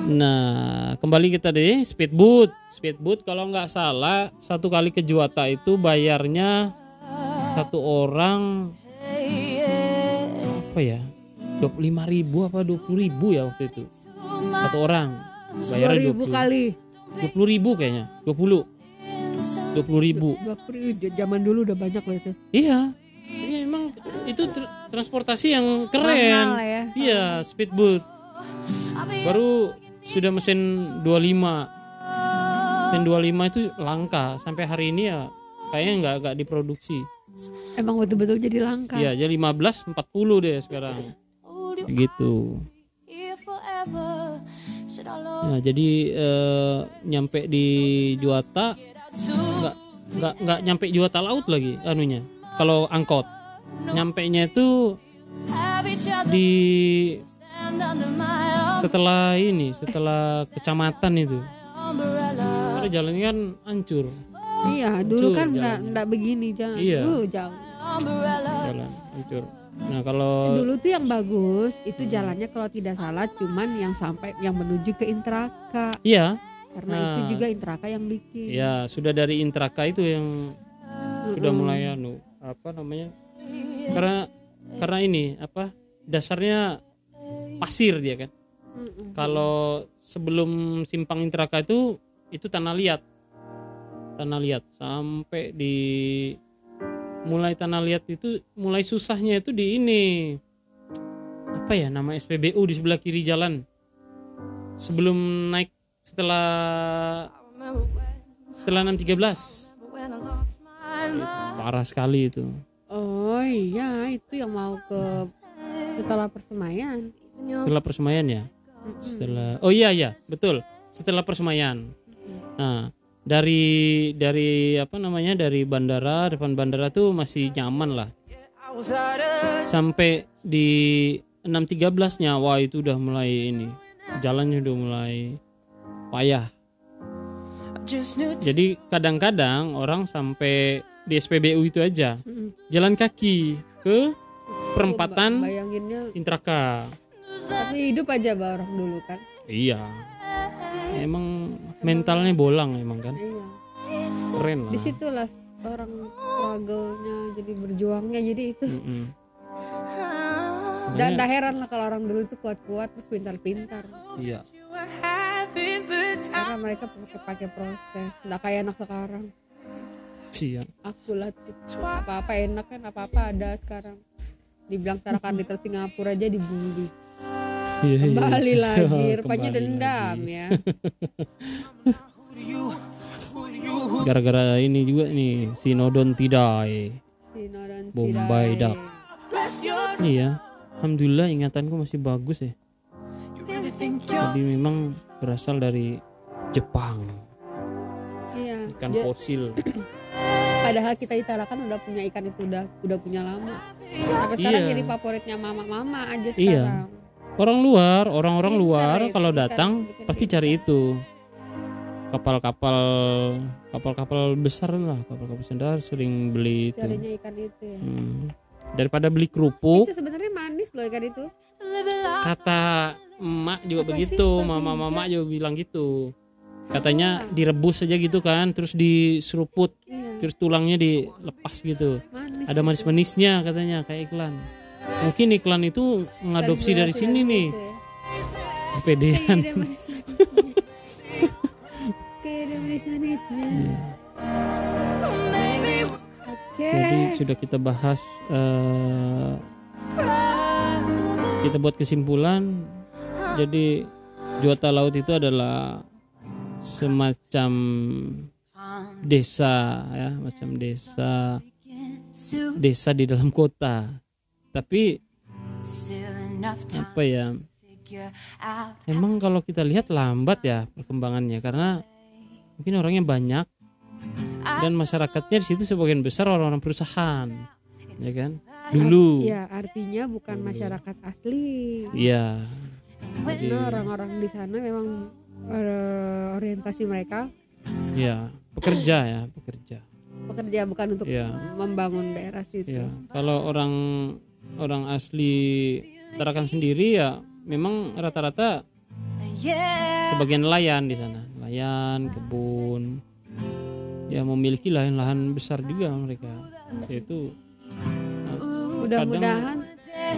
Nah, kembali kita deh speedboat. Speedboat kalau nggak salah satu kali ke Juwata itu bayarnya satu orang apa ya? 25 ribu apa 20 ribu ya waktu itu satu orang Dua bayarnya ribu 20 kali. 20 ribu kayaknya 20 20 ribu Dua puluh zaman dulu udah banyak loh itu. iya Iya, emang itu tr- transportasi yang keren Mahal ya. iya speedboat baru sudah mesin 25 mesin 25 itu langka sampai hari ini ya kayaknya nggak nggak diproduksi Emang betul-betul jadi langka. Iya, jadi 15 40 deh sekarang. Gitu. Nah, jadi eh, nyampe di Juwata nggak nggak nggak nyampe Juwata laut lagi anunya. Kalau angkot. Nyampe nya itu di setelah ini, setelah kecamatan itu. Karena jalannya kan hancur. Iya, dulu Hancur kan enggak jalannya. enggak begini jangan. Iya. Uh, jauh. Jalan hancur. Nah, kalau Dulu tuh yang bagus itu jalannya kalau tidak salah cuman yang sampai yang menuju ke Intraka. iya, Karena Nah. itu juga Intraka yang bikin. ya sudah dari Intraka itu yang sudah mulai anu apa namanya karena karena ini apa dasarnya pasir dia kan. Kalau sebelum simpang Intraka itu itu tanah liat. Tanah liat. Sampai di mulai tanah liat itu mulai susahnya itu di ini. Apa ya nama SPBU di sebelah kiri jalan. Sebelum naik setelah setelah 613 parah sekali itu. Oh iya, itu yang mau ke setelah persemayan. setelah persemayan ya? Setelah oh iya iya betul. Setelah persemayan nah dari dari apa namanya dari bandara depan bandara tuh masih nyaman lah. Sampai di 613 nya wah itu udah mulai ini jalannya udah mulai payah. Jadi kadang-kadang orang sampai di SPBU itu aja Mm-mm. jalan kaki ke perempatan Ba- Bayanginnya Intraka tapi hidup aja bah orang dulu kan. Iya. Emang mentalnya bolang emang kan. Iya. Keren lah. Di situlah orang struggle-nya jadi berjuangnya jadi itu. Mm-mm. Dan Makanya- dah heran lah kalau orang dulu itu kuat-kuat terus pintar-pintar. Iya. Karena mereka pakai pakai proses. Nggak kayak anak sekarang. Iya. Aku lah apa-apa enak kan apa-apa ada sekarang. Dibilang tarakan di [LAUGHS] Singapura aja dibully. Iya, iya. Kembali [LAUGHS] lagi, rupanya Kembali dendam lagi. ya. [LAUGHS] Gara-gara ini juga nih Sinodon Tidai. Sino dan Bombay Tidai. Dak. Iya. Alhamdulillah ingatanku masih bagus ya. Jadi memang berasal dari Jepang. Iya. Ikan fosil. [COUGHS] Padahal kita di Tarakan udah punya ikan itu udah udah punya lama. Sampai sekarang Iya. jadi favoritnya mama-mama aja Iya. sekarang. Orang luar, orang-orang Pintar luar kalau datang ikan pasti pintar. cari itu. Kapal-kapal kapal-kapal besar lah, kapal-kapal besar sering beli itu. Carinya ikan itu ya. Hmm. Daripada beli kerupuk, Itu sebenarnya manis loh ikan itu. kata emak juga Apa begitu, mama-mama juga bilang gitu. Katanya direbus aja gitu kan, terus diseruput, Iya, terus tulangnya dilepas gitu. manis. Ada manis-manisnya katanya kayak iklan. Mungkin iklan itu mengadopsi dari sini nih, itu ya. kepedean. Kayak ada manis-manisnya. [LAUGHS] Manis-manisnya. Iya. Oke. Jadi sudah kita bahas eh, kita buat kesimpulan. Jadi Juwata Laut itu adalah semacam desa ya, macam desa desa di dalam kota. Tapi apa ya? Emang kalau kita lihat lambat ya perkembangannya karena mungkin orangnya banyak dan masyarakatnya di situ sebagian besar orang-orang perusahaan, ya kan? Dulu, Ya, artinya bukan masyarakat asli. iya. Jadi, Karena orang-orang di sana memang eh, orientasi mereka ya pekerja ya, pekerja. pekerja bukan untuk Iya. membangun daerah situ. Ya, kalau orang orang asli Tarakan sendiri ya memang rata-rata sebagian nelayan di sana, nelayan, kebun. Ya memiliki lahan-lahan besar juga mereka. Yaitu eh, Mudah-mudahan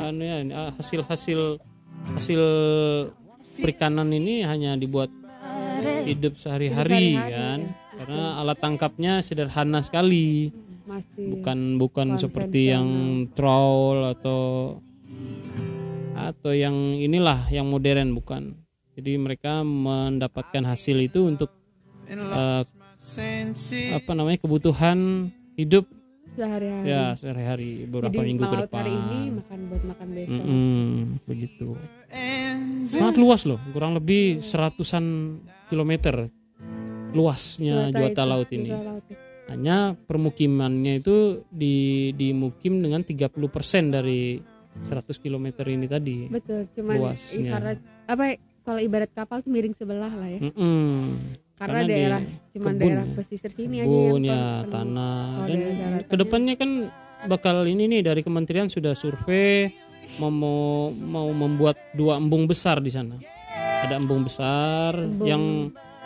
anu ya, ah, hasil-hasil hasil perikanan ini hanya dibuat hidup sehari-hari sehari-hari, kan? Ya. karena alat tangkapnya sederhana sekali. Masih bukan bukan seperti yang trawl atau atau yang inilah yang modern bukan. Jadi mereka mendapatkan hasil itu untuk eh, apa namanya kebutuhan hidup sehari-hari. Ya sehari-hari beberapa jadi minggu ke depan. hari ini makan buat makan besok. Mm-mm, begitu. Sangat luas loh kurang lebih seratusan kilometer luasnya juata itu, laut ini. Juata laut itu. hanya permukimannya itu di dimukim dengan 30% dari 100 km ini tadi. Betul cuman Luasnya. karena apa kalau ibarat kapal tuh miring sebelah lah ya. Mm-mm. Karena, Karena daerah cuman kebun. daerah ya. pesisir sini aja yang kebun ya pen- pen- tanah. Kalau dan ke depannya kan bakal ini nih dari kementerian sudah survei mau mau, membuat dua embung besar di sana. Ada embung besar Embung. yang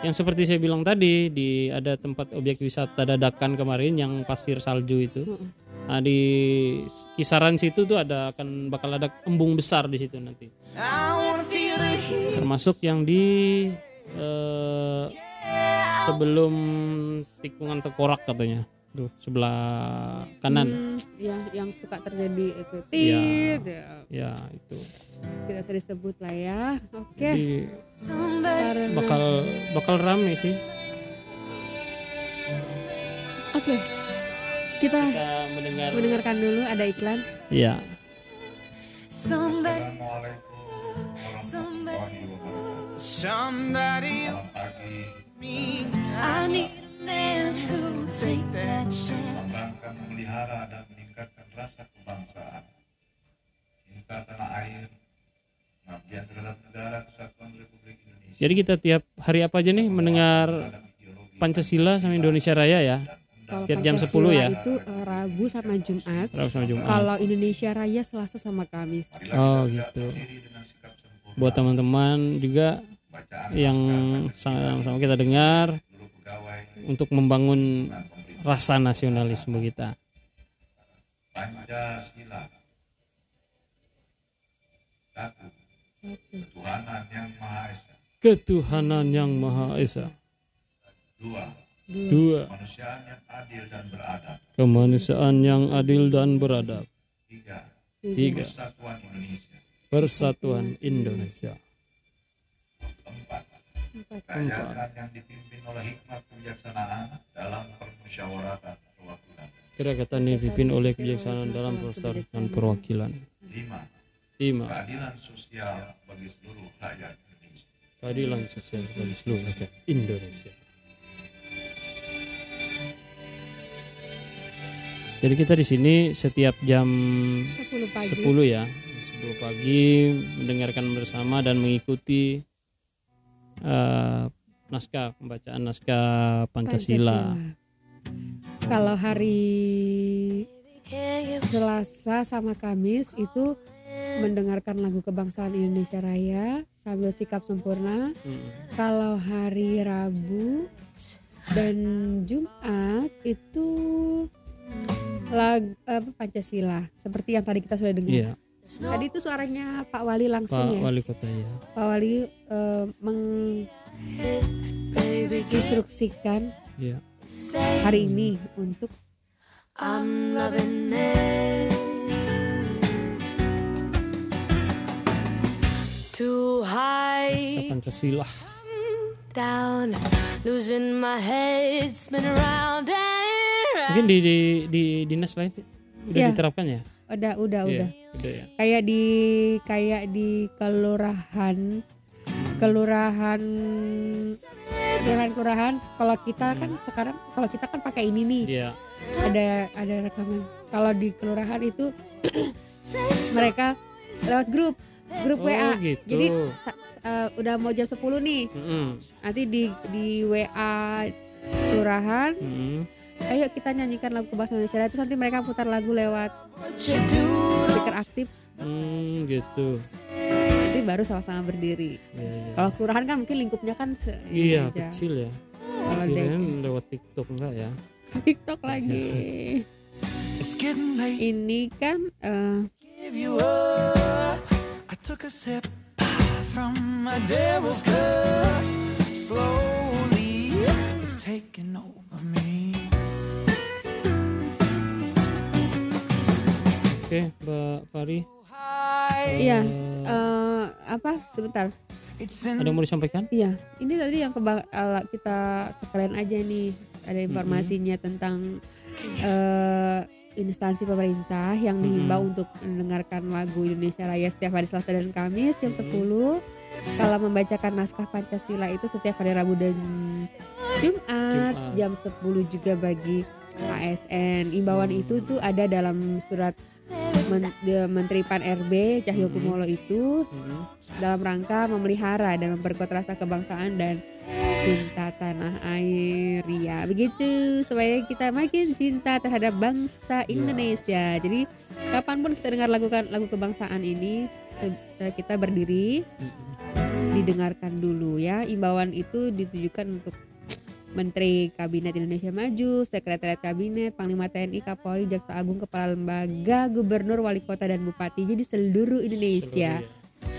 yang seperti saya bilang tadi di ada tempat objek wisata dadakan kemarin yang pasir salju itu. Nah di kisaran situ tuh ada akan bakal ada embung besar di situ nanti. Termasuk yang di eh, sebelum tikungan tekorak katanya. Tuh sebelah kanan. Hmm, yang yang suka terjadi itu. Iya. tit ya. ya itu. Tidak usah disebut lah ya. Oke. Jadi Karena- bakal bakal rame sih. Oke. Kita kita mendengar mendengarkan dulu ada iklan. Ya Somebody, somebody, Somebody I need a man who'll take that chance. mengembangkan, memelihara dan meningkatkan rasa kebangsaan, cinta tanah air, pengabdian terhadap negara kesatuan Republik Indonesia, jadi kita tiap hari apa aja nih mendengar Pancasila sama Indonesia Raya ya? Kalau Setiap jam Pancasila 10 ya? itu eh, Rabu sama Jumat. Rabu sama Jumat. Kalau Indonesia Raya Selasa sama Kamis. Oh gitu. Buat teman-teman juga yang sama, sama kita dengar untuk membangun rasa nasionalisme kita. Pancasila, satu, ketuhanan yang Maha Esa, ketuhanan yang maha esa. Dua, dua. kemanusiaan yang adil dan beradab, kemanusiaan yang adil dan beradab. Tiga, tiga. persatuan Indonesia, persatuan Indonesia keempat, Empat. kerajaan yang dipimpin oleh hikmat kebijaksanaan dalam permusyawaratan perwakilan, kerajaan yang dipimpin oleh kebijaksanaan dalam persatuan perwakilan. Lima, lima. Keadilan sosial bagi seluruh rakyat Indonesia. keadilan sosial bagi seluruh rakyat Indonesia. Jadi kita di sini setiap jam 10 pagi. 10 ya. 10 pagi mendengarkan bersama dan mengikuti eh, naskah pembacaan naskah Pancasila, kalau hari Selasa sama Kamis itu mendengarkan lagu kebangsaan Indonesia Raya sambil sikap sempurna. Mm. kalau hari Rabu dan Jumat itu lagu apa, Pancasila. Seperti yang tadi kita sudah dengar. Iya, Tadi itu suaranya Pak Wali langsung Pak ya. Wali Kota ya. Pak Wali eh, menginstruksikan Iya. hari ini untuk I'm loving it. Too high Pancasila. down, losing my head, spin around and round. Mungkin di di di dinas lain udah Iya. diterapkan ya? Udah udah Iya, udah udah ya. kayak di kayak di kelurahan kelurahan kelurahan kelurahan kalau kita kan sekarang kalau kita kan pakai ini nih Iya. ada ada rekaman kalau di kelurahan itu [CLEARS THROAT] mereka lewat grup grup Oh, WA gitu. jadi eh, udah mau jam 10 nih Mm-mm. nanti di di WA kelurahan Mm-mm. ayo kita nyanyikan lagu bahasa Indonesia terus nanti mereka putar lagu lewat speaker aktif Hmm, gitu. nanti baru sama-sama berdiri Iya, iya. kalau kelurahan kan mungkin lingkupnya kan Iya, aja. kecil ya. kalau Kirain dek lewat TikTok enggak ya? TikTok lagi getting late. ini kan gave you up. I took a sip from my devil's cup. Slowly, it's taking over me. Oke, Mbak High, Iya, eh, apa? Sebentar. ada yang mau disampaikan? Iya, ini tadi yang keba- ala- kita ke kalian aja nih. Ada informasinya tentang eh, instansi pemerintah yang dihimbau untuk mendengarkan lagu Indonesia Raya setiap hari Selasa dan Kamis jam 10. Kalau membacakan naskah Pancasila itu setiap hari Rabu dan Jumat, Jumat. jam 10 juga bagi ASN. Imbauan itu tuh ada dalam surat Men- de- Menteri Pan RB Cahyokumolo itu Hmm. dalam rangka memelihara dan memperkuat rasa kebangsaan dan cinta tanah air. Ya begitu. Supaya kita makin cinta terhadap bangsa Indonesia. Jadi kapan pun kita dengar lagu lagu kebangsaan ini eh, kita berdiri didengarkan dulu ya. Imbauan itu ditujukan untuk Menteri Kabinet Indonesia Maju, Sekretariat Kabinet, Panglima TNI, Kapolri, Jaksa Agung, Kepala Lembaga, Gubernur, Wali Kota dan Bupati. Jadi seluruh Indonesia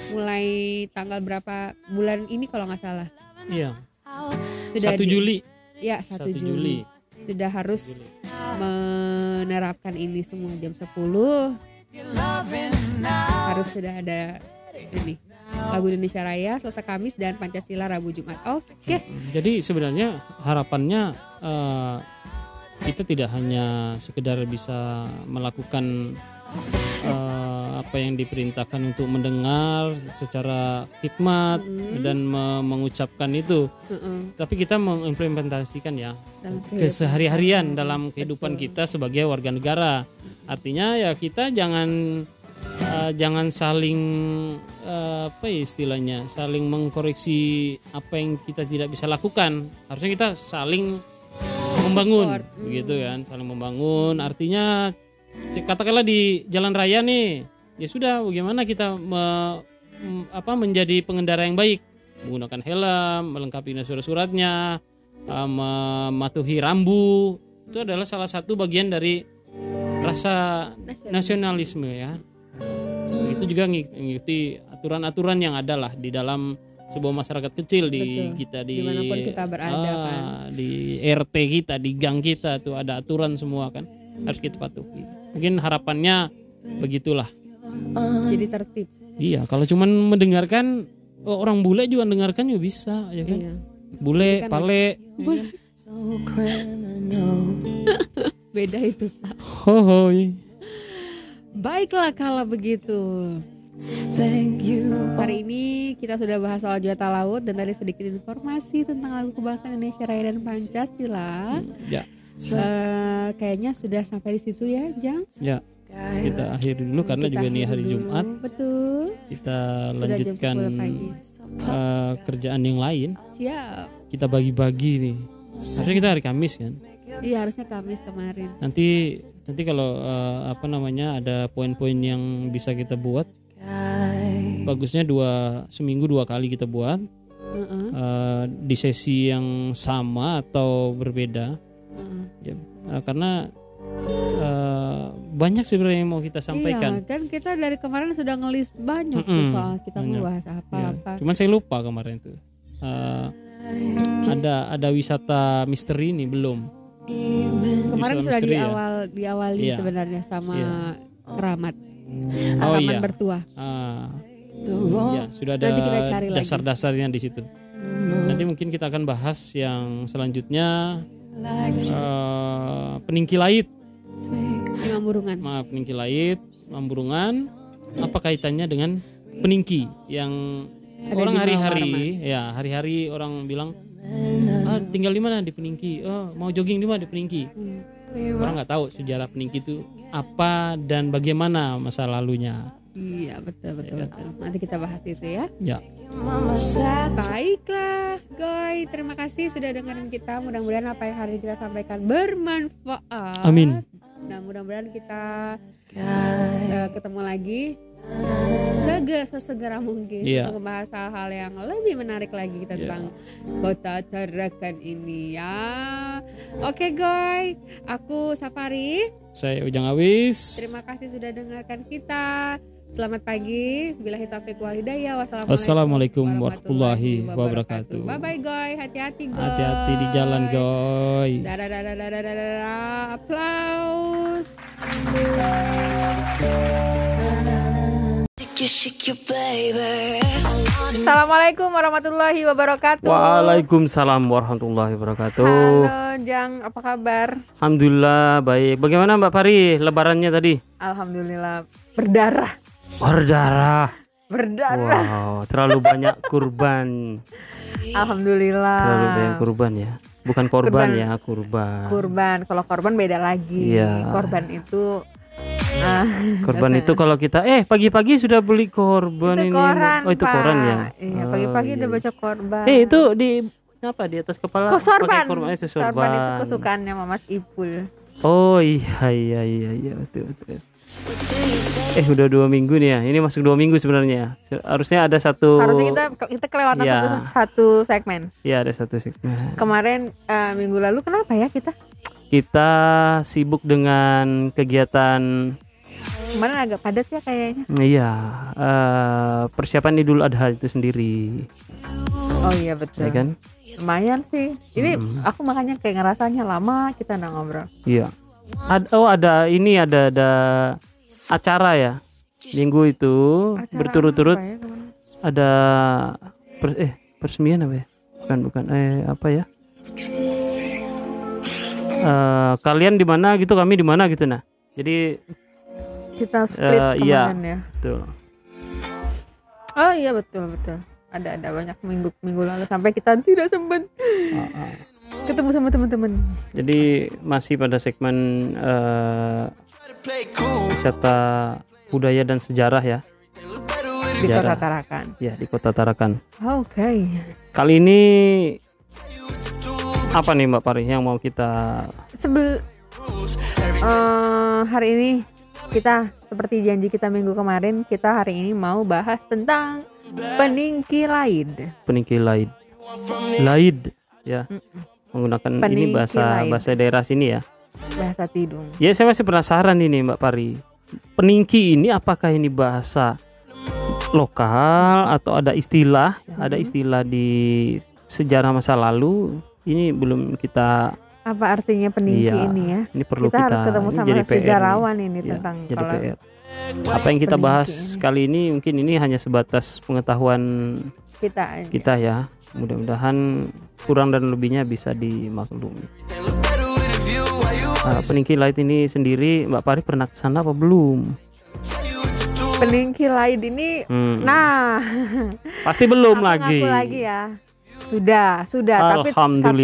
mulai tanggal berapa bulan ini kalau nggak salah Iya, sudah 1 di- Juli. ya 1, 1 Juli. Juli. sudah harus menerapkan ini semua jam 10 harus sudah ada ini lagu Indonesia Raya Selasa Kamis dan Pancasila Rabu Jumat. Oke. Jadi sebenarnya harapannya eh, kita tidak hanya sekedar bisa melakukan eh, apa yang diperintahkan untuk mendengar secara hikmat dan me- mengucapkan itu, Heeh, tapi kita mengimplementasikan ya dalam kehidupan. keseharian dalam kehidupan kita sebagai warga negara. Artinya ya kita jangan eh, jangan saling eh, apa ya istilahnya, saling mengkoreksi apa yang kita tidak bisa lakukan. Harusnya kita saling membangun. Hmm. begitu kan, saling membangun. Artinya katakanlah di jalan raya nih, ya sudah bagaimana kita me- apa menjadi pengendara yang baik, menggunakan helm, melengkapi surat-suratnya, uh, mematuhi rambu itu adalah salah satu bagian dari rasa nasionalisme ya itu juga ngi- mengikuti aturan-aturan yang ada lah di dalam sebuah masyarakat kecil di Betul. kita di Di mana pun kita berada, ah, kan. di RT kita di gang kita tuh ada aturan semua kan. Harus kita patuhi. Mungkin harapannya begitulah. Jadi tertib. Iya kalau cuman mendengarkan oh, orang bule juga mendengarkan juga bisa ya kan? Iya. Bule Kan pale. [LAUGHS] Beda itu. Hohoi baiklah kalau begitu Thank you. Hari ini kita sudah bahas soal Juata Laut dan tadi sedikit informasi tentang lagu kebangsaan Indonesia Raya dan Pancasila. ya Eh, kayaknya sudah sampai di situ ya, Jang. ya kita akhiri dulu karena Kita juga ini hari dulu. Jumat Betul. kita Sudah lanjutkan 10 pagi. eh, kerjaan yang lain Siap. kita bagi-bagi nih harusnya kita hari Kamis kan Iya, harusnya Kamis kemarin. nanti nanti kalau eh, apa namanya ada poin-poin yang bisa kita buat bagusnya dua seminggu dua kali kita buat eh, di sesi yang sama atau berbeda. Ya eh, karena eh, banyak sebenarnya yang mau kita sampaikan. Iya, kan kita dari kemarin sudah ngelis banyak tuh Mm-mm, soal kita banyak. mau bahas Ya, apa-apa. cuman saya lupa kemarin tuh. Eh, ada ada wisata misteri ini belum Kemarin Wisata sudah misteri di ya? awal diawali Iya. sebenarnya sama Iya. keramat. oh Taman iya bertuah. Ah, ya sudah ada Nanti kita cari lagi. dasar-dasarnya di situ. Nanti mungkin kita akan bahas yang selanjutnya eh, peningki lait, Di Mamburungan. maaf peningki lait, mamburungan, apa kaitannya dengan peningki yang Ada orang hari-hari, ya hari-hari orang bilang ah, tinggal di mana di peningki, oh mau jogging di mana di peningki. Hmm. Orang nggak tahu sejarah peningki itu apa dan bagaimana masa lalunya. Iya betul betul betul. Nanti kita bahas itu ya. Ya. Baiklah, Goy. Terima kasih sudah dengerin kita. Mudah-mudahan apa yang hari ini kita sampaikan bermanfaat. Amin. Nah, mudah-mudahan kita eh, ketemu lagi segera sesegera mungkin Iya. untuk membahas hal-hal yang lebih menarik lagi tentang kota Tarakan ini ya. Oke guys, aku Safari. Saya Ujang Awis. Terima kasih sudah dengarkan kita. Selamat pagi. Bila taufiq wal hidayah. Wassalamualaikum, Wassalamualaikum warahmatullahi wabarakatuh. Bye bye guys. Hati-hati guys. Hati-hati di jalan, goy. Dadah dadah dadah dadah dadah. Applause. Assalamualaikum warahmatullahi wabarakatuh. Waalaikumsalam warahmatullahi wabarakatuh. Halo Jang, apa kabar? Alhamdulillah baik. Bagaimana Mbak Pari lebarannya tadi? Alhamdulillah berdarah, Berdarah. berdarah. Wow, terlalu banyak kurban. Alhamdulillah. Terlalu banyak kurban ya. Bukan korban Kurban. ya, kurban. Kurban, kalau korban beda lagi. Iya. Korban itu ah, [LAUGHS] Korban itu kalau kita eh pagi-pagi sudah beli korban itu ini. koran, oh, itu Pak. koran ya. Iya, Oh, pagi-pagi iya, udah iya. baca korban. Eh itu di apa di atas kepala Kok sorban? pakai korban itu sorban. Sorban itu kesukaannya Mas Ipul. Oh iya iya iya iya betul betul. Eh udah dua minggu nih ya. Ini masuk dua minggu sebenarnya. Harusnya ada satu. Harusnya kita kita kelewatan Iya. satu, satu segmen. Iya ada satu segmen. Kemarin eh, minggu lalu kenapa ya kita? Kita sibuk dengan kegiatan. Kemarin agak padat ya kayaknya. Iya eh, persiapan Idul Adha itu sendiri, Oh iya betul. ya kan? Lumayan sih. Ini Mm. aku makanya kayak ngerasanya lama kita nggak ngobrol. Iya. Ad- oh ada ini ada ada acara ya minggu itu berturut-turut ya, ada per- eh peresmian apa ya? Bukan bukan eh apa ya? Eh, kalian di mana gitu kami di mana gitu nah. Jadi kita split Eh, iya. kemarin ya. tuh Oh iya betul betul. Ada ada banyak minggu minggu lalu sampai kita tidak sempat ketemu sama teman-teman. Jadi masih pada segmen wisata budaya dan sejarah ya, di Sejarah. Kota Tarakan. ya di Kota Tarakan. Oke. Kali ini apa nih Mbak Pari yang mau kita Sebel eh, hari ini kita seperti janji kita minggu kemarin kita hari ini mau bahas tentang peningki laid. peningki laid, laid ya menggunakan ini Peningki bahasa laid. bahasa daerah sini ya. Bahasa Tidung. Ya saya masih penasaran ini Mbak Pari. Peningki ini apakah ini bahasa lokal atau ada istilah? Ada istilah di sejarah masa lalu. Ini belum kita Apa artinya peningki Iya. ini ya? ini perlu kita, kita, harus ketemu ini sama jadi PR sejarawan ini Ya, tentang jadi kalau PR. Apa yang kita bahas ini. kali ini mungkin ini hanya sebatas pengetahuan kita aja. kita ya. Mudah-mudahan kurang dan lebihnya bisa dimaklumi. Ah, peningki laut ini sendiri Mbak Pari pernah ke sana apa belum? peningki laid ini Hmm, nah pasti belum aku lagi. lagi ya sudah sudah tapi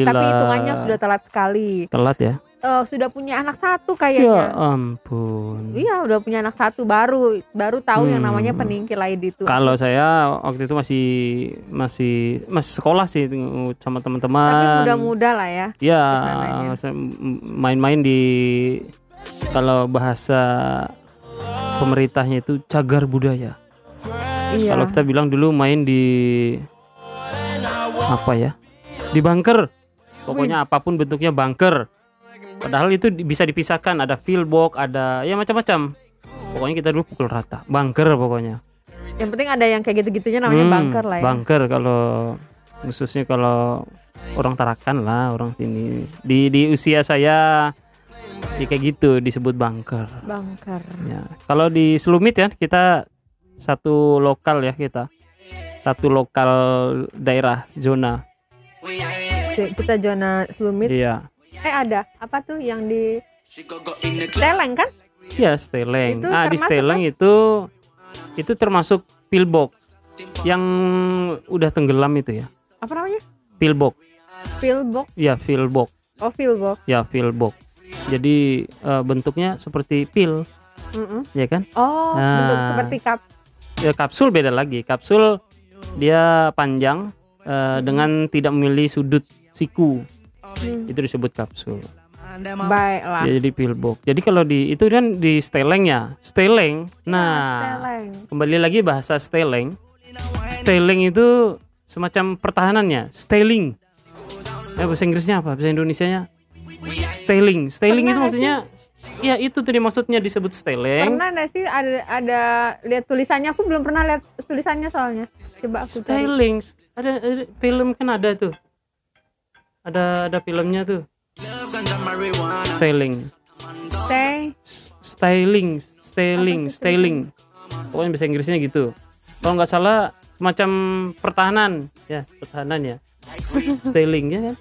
tapi hitungannya sudah telat sekali Telat ya? Eh, sudah punya anak satu Ya kayaknya ampun. iya udah punya anak satu baru baru tahu yang Hmm. namanya peningki laid itu Kalau saya waktu itu masih masih masih sekolah sih sama tapi teman-teman. muda-muda lah ya Ya, m- main-main di kalau bahasa pemerintahnya itu cagar budaya. iya Kalau kita bilang dulu main di apa ya? Di bunker. Pokoknya apa pun bentuknya bunker. Padahal itu bisa dipisahkan, ada field box, ada ya macam-macam. Pokoknya kita dulu pukul rata, bunker pokoknya. yang penting ada yang kayak gitu-gitunya namanya Hmm, bunker lah ya Bunker kalau khususnya kalau orang Tarakan lah, orang sini. Di di usia saya ya kayak gitu disebut bunker. bunker Ya. Kalau di Selumit ya kita satu lokal ya kita. Satu lokal daerah zona. Kita zona Selumit Iya. eh ada apa tuh yang di Teleng kan Iya, Steleng. Itu ah, di Steleng itu itu termasuk pillbox yang udah tenggelam itu ya. apa namanya Pillbox. Philbox Ya, pillbox. oh Philbox Ya, pillbox. Jadi eh, bentuknya seperti pil, Mm-mm. ya kan? oh Nah. bentuk seperti cup Ya, kapsul beda lagi. Kapsul dia panjang eh, dengan tidak memilih sudut siku. Hmm. Itu disebut kapsul. Baiklah. Dia jadi pillbox. Jadi kalau di itu kan di steleng ya, steleng. Nah, Steleng. kembali lagi bahasa steleng. Steleng itu semacam pertahanannya, steling. Eh, bahasa Inggrisnya apa? Bahasa Indonesianya steling. Steling Pernah itu maksudnya ya itu tadi maksudnya disebut steleng. Pernah nggak sih ada ada lihat tulisannya? Aku belum pernah lihat tulisannya soalnya. Coba aku cari. Styling. Ada, ada film kan ada tuh. Ada ada filmnya tuh. Styling. Stay. Styling, styling, styling. Pokoknya bahasa Inggrisnya gitu. Kalau nggak salah semacam pertahanan, ya pertahanan ya. Styling ya kan.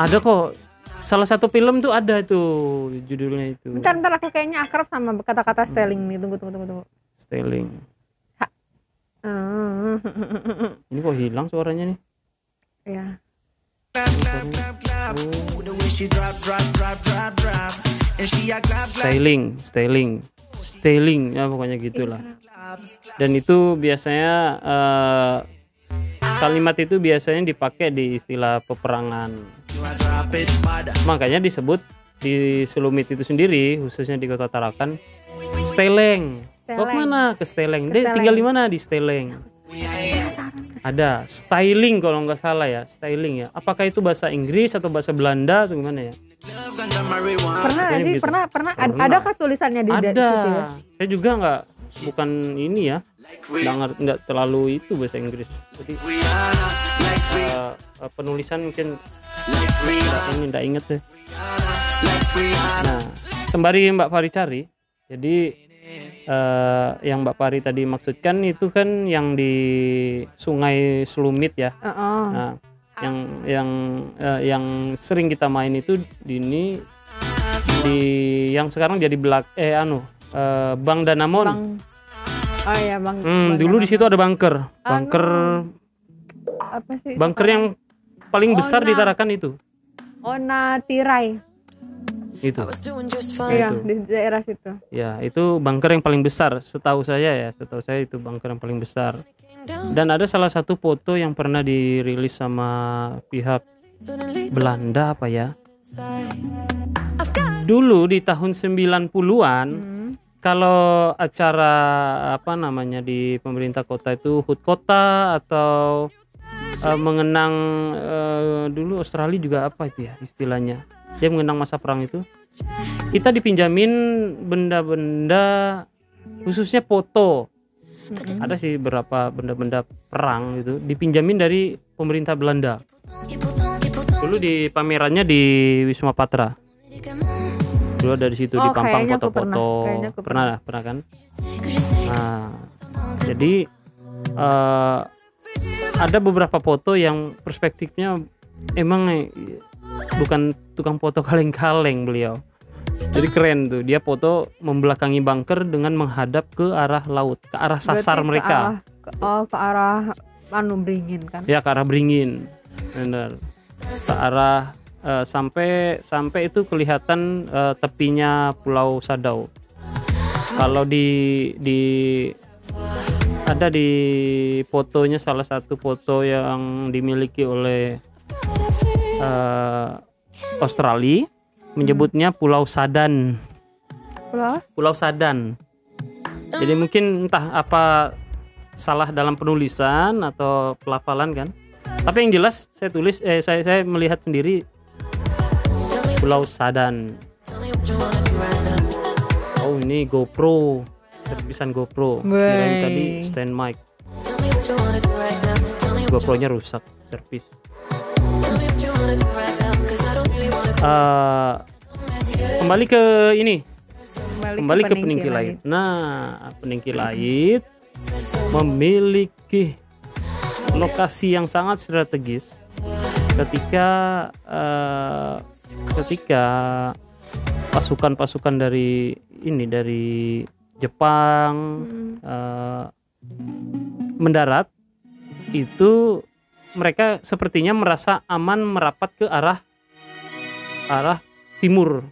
Ada kok. Salah satu film tuh ada tuh judulnya itu. Bentar bentar aku kayaknya akrab sama kata-kata styling nih. Tunggu tunggu tunggu tunggu. Styling. Ini kok hilang suaranya nih? ya. styling styling. Styling ya pokoknya gitulah. Dan itu biasanya eh, kalimat itu biasanya dipakai di istilah peperangan. Makanya disebut di Selumit itu sendiri khususnya di kota Tarakan Steleng kok Steleng. mana ke Steleng Ke dia Steleng. tinggal di mana di Steleng ada styling kalau nggak salah ya styling ya apakah itu bahasa Inggris atau bahasa Belanda atau gimana ya Pernah Pokoknya sih? gitu. Pernah pernah Pernah. adakah tulisannya di, di ada situ ya? saya juga nggak bukan ini ya nggak nggak terlalu itu bahasa Inggris jadi eh, penulisan mungkin ini nggak inget deh nah sembari Mbak Fari cari jadi eh, yang Mbak Fari tadi maksudkan itu kan yang di Sungai Selumit ya Heeh. Nah, yang yang eh, yang sering kita main itu di ini di yang sekarang jadi belak eh anu eh, Bang Danamon. Bang. Oh iya Bang. Hmm, Bang dulu di situ ada bunker. Bunker apa sih? bunker yang paling besar di Ona. Tarakan itu. Ona Tirai. Itu. Iya, itu. di daerah situ. Ya, itu bunker yang paling besar setahu saya ya. Setahu saya itu bunker yang paling besar. Dan ada salah satu foto yang pernah dirilis sama pihak Belanda apa ya? Dulu di tahun 90-an Hmm. kalau acara apa namanya di pemerintah kota itu HUT kota atau eh, mengenang eh, dulu Australia juga apa itu ya istilahnya dia mengenang masa perang itu. Kita dipinjamin benda-benda khususnya foto. Ada sih beberapa benda-benda perang gitu. Dipinjamin dari pemerintah Belanda. Dulu di pamerannya di Wisma Patra. Dulu dari situ Oh, dipampang kayaknya aku foto-foto. pernah. Pernah lah, pernah kan? Nah jadi eh, ada beberapa foto yang perspektifnya emang bukan tukang foto kaleng-kaleng beliau. Jadi keren tuh dia foto membelakangi bunker dengan menghadap ke arah laut ke arah sasar Berarti ke mereka. arah- ke, oh, ke arah anu beringin kan. ya ke arah beringin. Benar. Ke arah eh, sampai sampai itu kelihatan eh, tepinya Pulau Sadau. Kalau di di ada di fotonya salah satu foto yang dimiliki oleh eh, Australia menyebutnya Pulau Sadan Pulau? Pulau Sadan. Jadi mungkin entah apa salah dalam penulisan atau pelafalan kan. Tapi yang jelas saya tulis eh saya saya melihat sendiri Pulau Sadan. Oh ini GoPro, servisan GoPro. Kirain tadi stand mic. GoPro-nya rusak, servis. Eh, kembali ke ini. Kembali ke peningki lait. Nah, peningki lait memiliki lokasi yang sangat strategis ketika eh, ketika pasukan-pasukan dari ini dari Jepang eh, mendarat itu mereka sepertinya merasa aman merapat ke arah arah timur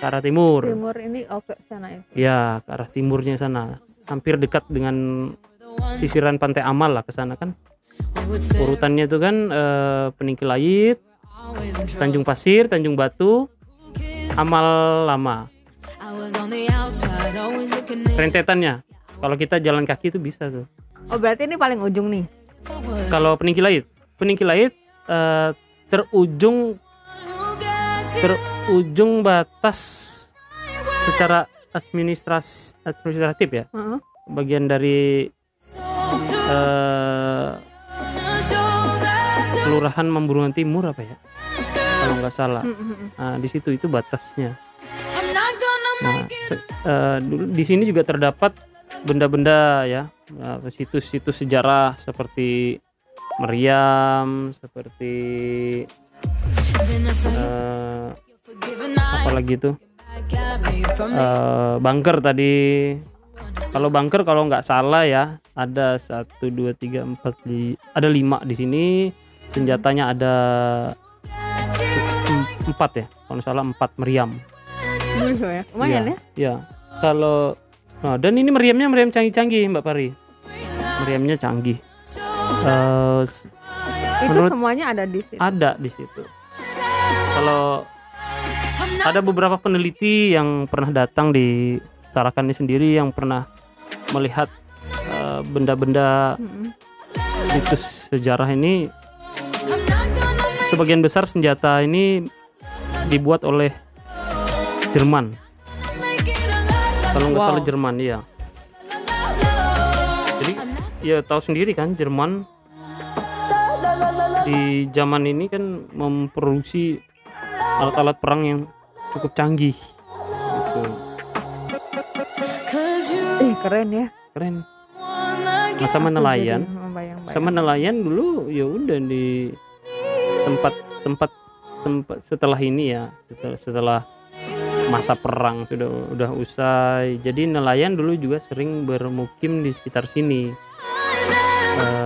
ke arah timur. Timur ini oh ke sana itu. Ya, ke arah timurnya sana. Hampir dekat dengan sisiran Pantai Amal lah ke sana kan. Urutannya itu kan eh, Peningki Lait, Tanjung Pasir, Tanjung Batu, amal lama rentetannya kalau kita jalan kaki itu bisa tuh Oh berarti ini paling ujung nih. kalau peninggi laut peninggi laut eh, terujung terujung batas secara administras administratif ya. Heeh. bagian dari eh, kelurahan Mamburungan Timur apa ya? Kalau nggak salah. Nah, di situ itu batasnya. Nah se- eh, dulu- di sini juga terdapat benda-benda ya situs-situs sejarah seperti meriam seperti eh, apa lagi tuh? Eh, bunker tadi. Kalau bunker kalau nggak salah ya ada satu dua tiga empat ada lima di sini. Senjatanya ada em- empat ya kalau salah empat meriam. Ya. Lumayan ya. ya kalau nah, dan ini meriamnya meriam canggih-canggih mbak Pari meriamnya canggih Eh, Itu semuanya ada di situ. ada di situ kalau ada beberapa peneliti yang pernah datang di Tarakan ini sendiri yang pernah melihat eh, benda-benda Mm-mm. situs sejarah ini sebagian besar senjata ini dibuat oleh Jerman kalau nggak Wow. salah Jerman iya jadi ya tahu sendiri kan Jerman di zaman ini kan memproduksi alat-alat perang yang cukup canggih. Gitu. Ih keren ya. keren. Nah, sama nelayan? sama nelayan dulu ya udah di tempat tempat tempat setelah ini ya. Setelah, setelah masa perang sudah udah usai. Jadi nelayan dulu juga sering bermukim di sekitar sini. Eh,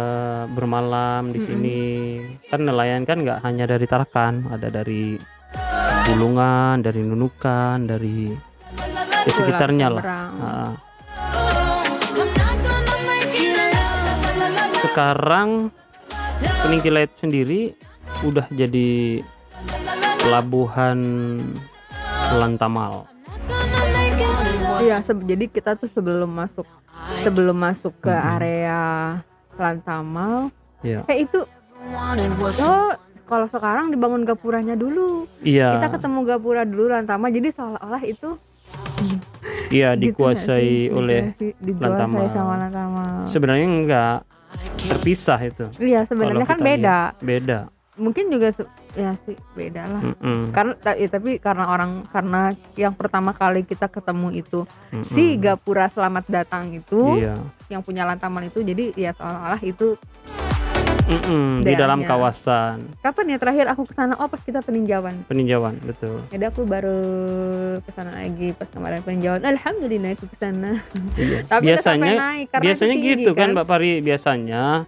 bermalam di sini kan nelayan kan nggak hanya dari Tarakan ada dari Bulungan dari Nunukan dari di sekitarnya lah. Ah. sekarang Peninggi Laut sendiri udah jadi pelabuhan Lantamal. Iya, jadi kita tuh sebelum masuk sebelum masuk ke area Lantamal, Ya. kayak itu oh kalau sekarang dibangun gapuranya dulu. Iya. Kita ketemu gapura dulu Lantamal, jadi seolah-olah itu [LAUGHS] Iya gitu dikuasai sih? oleh Lantamal. sama Lantamal. sebenarnya enggak terpisah itu. Iya, sebenarnya kan beda. lihat. Beda. Mungkin juga ya sih beda lah. Mm-mm. Karena ta- ya, tapi karena orang karena yang pertama kali kita ketemu itu Mm-mm. si Gapura Selamat Datang itu Iya. yang punya Lantamal itu jadi ya seolah-olah itu Mm-mm, Di dalam kawasan kapan ya terakhir aku ke sana oh pas kita peninjauan peninjauan betul. jadi aku baru ke sana lagi pas kemarin peninjauan alhamdulillah itu ke sana Iya. [LAUGHS] tapi biasanya naik, karena biasanya tinggi, gitu kan Mbak Pari biasanya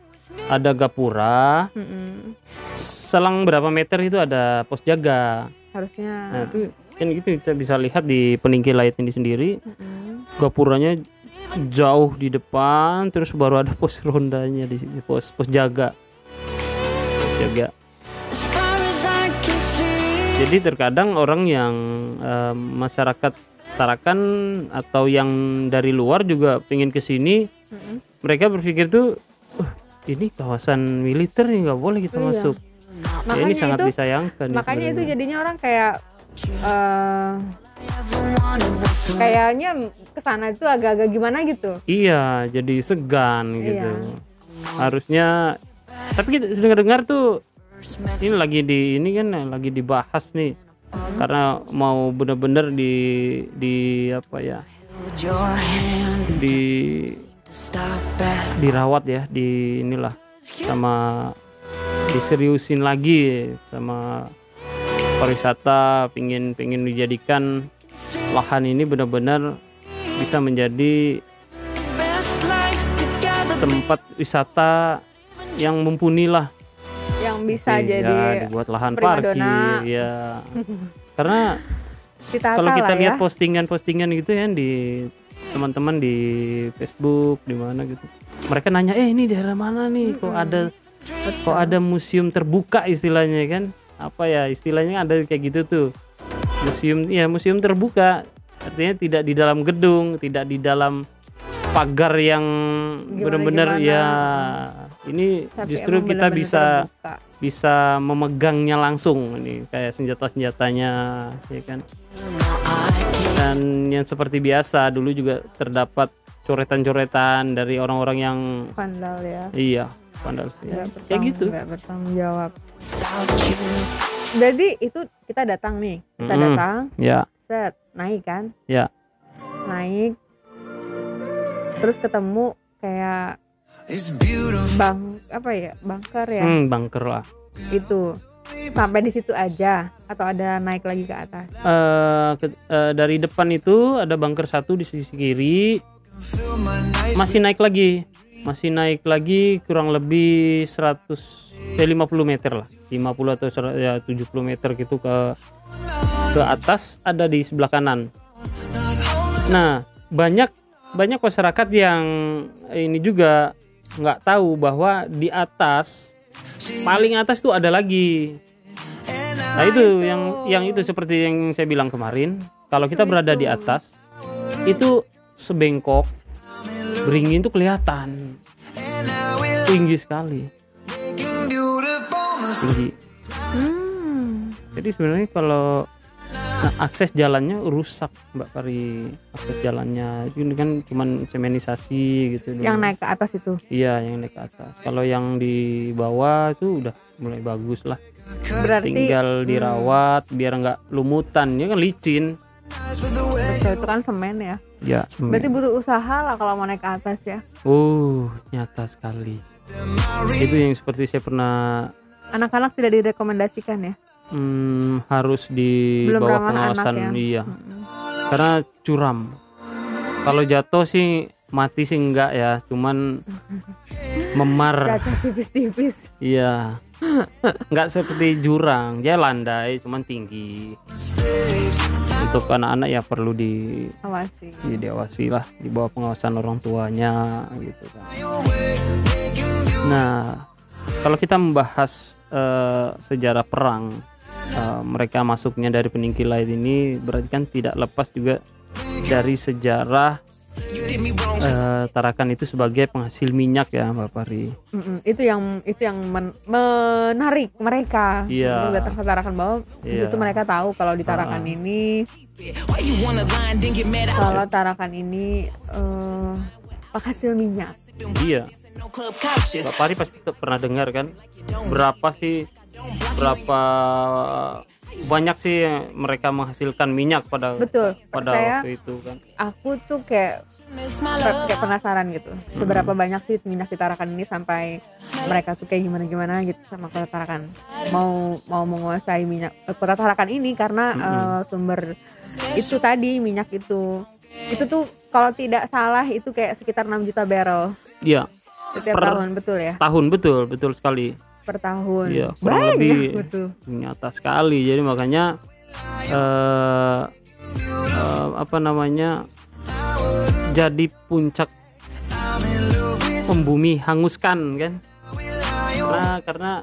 ada gapura Mm-mm. selang berapa meter itu ada pos jaga. harusnya Nah, itu kan gitu kita bisa lihat di peninggi laut ini sendiri Mm-mm. gapuranya jauh di depan terus baru ada pos rondanya di sini pos pos jaga Pos jaga jadi terkadang orang yang eh, masyarakat Tarakan atau yang dari luar juga pengen ke sini Mm-mm. mereka berpikir tuh "Wah, ini kawasan militer nih nggak boleh kita Iya. masuk ya ini makanya sangat itu disayangkan makanya itu jadinya orang kayak eh kayaknya ke sana itu agak-agak gimana gitu Iya, jadi segan gitu. Iya. Harusnya tapi kita dengar dengar tuh ini lagi di ini kan lagi dibahas nih. Karena mau bener-bener di di apa ya? di dirawat ya di inilah sama diseriusin lagi sama pariwisata pingin pingin dijadikan lahan ini benar-benar bisa menjadi tempat wisata yang mumpuni lah yang bisa Oke, jadi ya, dibuat lahan parkir ya [LAUGHS] karena kalau kita lah ya. lihat postingan-postingan gitu ya di teman-teman di Facebook di mana gitu. Mereka nanya eh ini daerah mana nih? Kok ada kok ada museum terbuka istilahnya kan? Apa ya istilahnya ada kayak gitu tuh. Museum ya museum terbuka. Artinya tidak di dalam gedung tidak di dalam pagar yang benar-benar ya ini Tapi justru kita benar-benar bisa terbuka. bisa memegangnya langsung. Ini kayak senjata senjatanya ya kan dan yang seperti biasa dulu juga terdapat coretan-coretan dari orang-orang yang vandal ya. Iya vandal ya, nggak kayak bertanggung- gitu nggak bertanggung jawab. Jadi itu kita datang nih kita Mm-mm. datang. Ya. Set naik kan? Ya. naik. Terus ketemu kayak bang apa ya bangker ya? Hmm, bunker lah. Itu sampai di situ aja? Atau ada naik lagi ke atas? Eh, ke- eh, dari depan itu ada bunker satu di sisi kiri. Masih naik lagi. Masih naik lagi kurang lebih 100 eh, 50 meter lah. 50 atau ser- ya 70 meter gitu ke ke atas ada di sebelah kanan. Nah banyak banyak masyarakat yang ini juga nggak tahu bahwa di atas paling atas tuh ada lagi. Nah itu yang yang itu seperti yang saya bilang kemarin. Kalau kita berada di atas itu sebengkok beringin tuh kelihatan. Tinggi sekali. Tinggi. Hmm. jadi sebenarnya kalau nah, [LAUGHS] akses jalannya rusak mbak Pari akses jalannya. Ini kan cuman semenisasi gitu. Dulu. yang naik ke atas itu? Iya yang naik ke atas. Kalau yang di bawah itu udah mulai bagus lah. Berarti tinggal dirawat biar nggak lumutan. Ya kan licin. Betul, itu kan semen ya? Ya semen. berarti butuh usaha lah kalau mau naik ke atas ya? Uh nyata sekali. Itu yang seperti saya pernah anak-anak tidak direkomendasikan ya hmm, harus di Belum bawah pengawasan ya. iya. Karena curam. Kalau jatuh sih mati sih enggak ya. Cuman [LAUGHS] memar. Cacat tipis-tipis. Iya. Nggak seperti jurang. Dia landai cuman tinggi. Untuk anak-anak ya perlu di awasi. di diawasi lah di bawah pengawasan orang tuanya gitu kan. Nah, kalau kita membahas eh, sejarah perang eh, mereka masuknya dari peninggi laut ini berarti kan tidak lepas juga dari sejarah eh, Tarakan itu sebagai penghasil minyak ya Mbak Pari. Mm-mm, itu yang itu yang men- menarik mereka Iya. untuk datang ke Tarakan bahwa Iya. itu mereka tahu kalau di Tarakan Ah. ini kalau Tarakan ini eh penghasil minyak Iya. Mbak Pari pasti pernah dengar kan berapa sih berapa banyak sih mereka menghasilkan minyak pada betul. pada saya waktu itu kan. aku tuh kayak kayak penasaran gitu. Seberapa banyak sih minyak di Tarakan ini sampai mereka tuh kayak gimana gimana gitu sama kota Tarakan mau mau menguasai minyak eh, kota Tarakan ini karena eh, sumber itu tadi minyak itu. Itu tuh kalau tidak salah itu kayak sekitar 6 juta barrel. Iya, setiap Per- tahun betul ya? tahun betul, betul sekali. Per tahun Iya, kurang banyak lebih betul nyata sekali. Jadi makanya eh eh, apa namanya? jadi puncak pembumi hanguskan kan. Nah, karena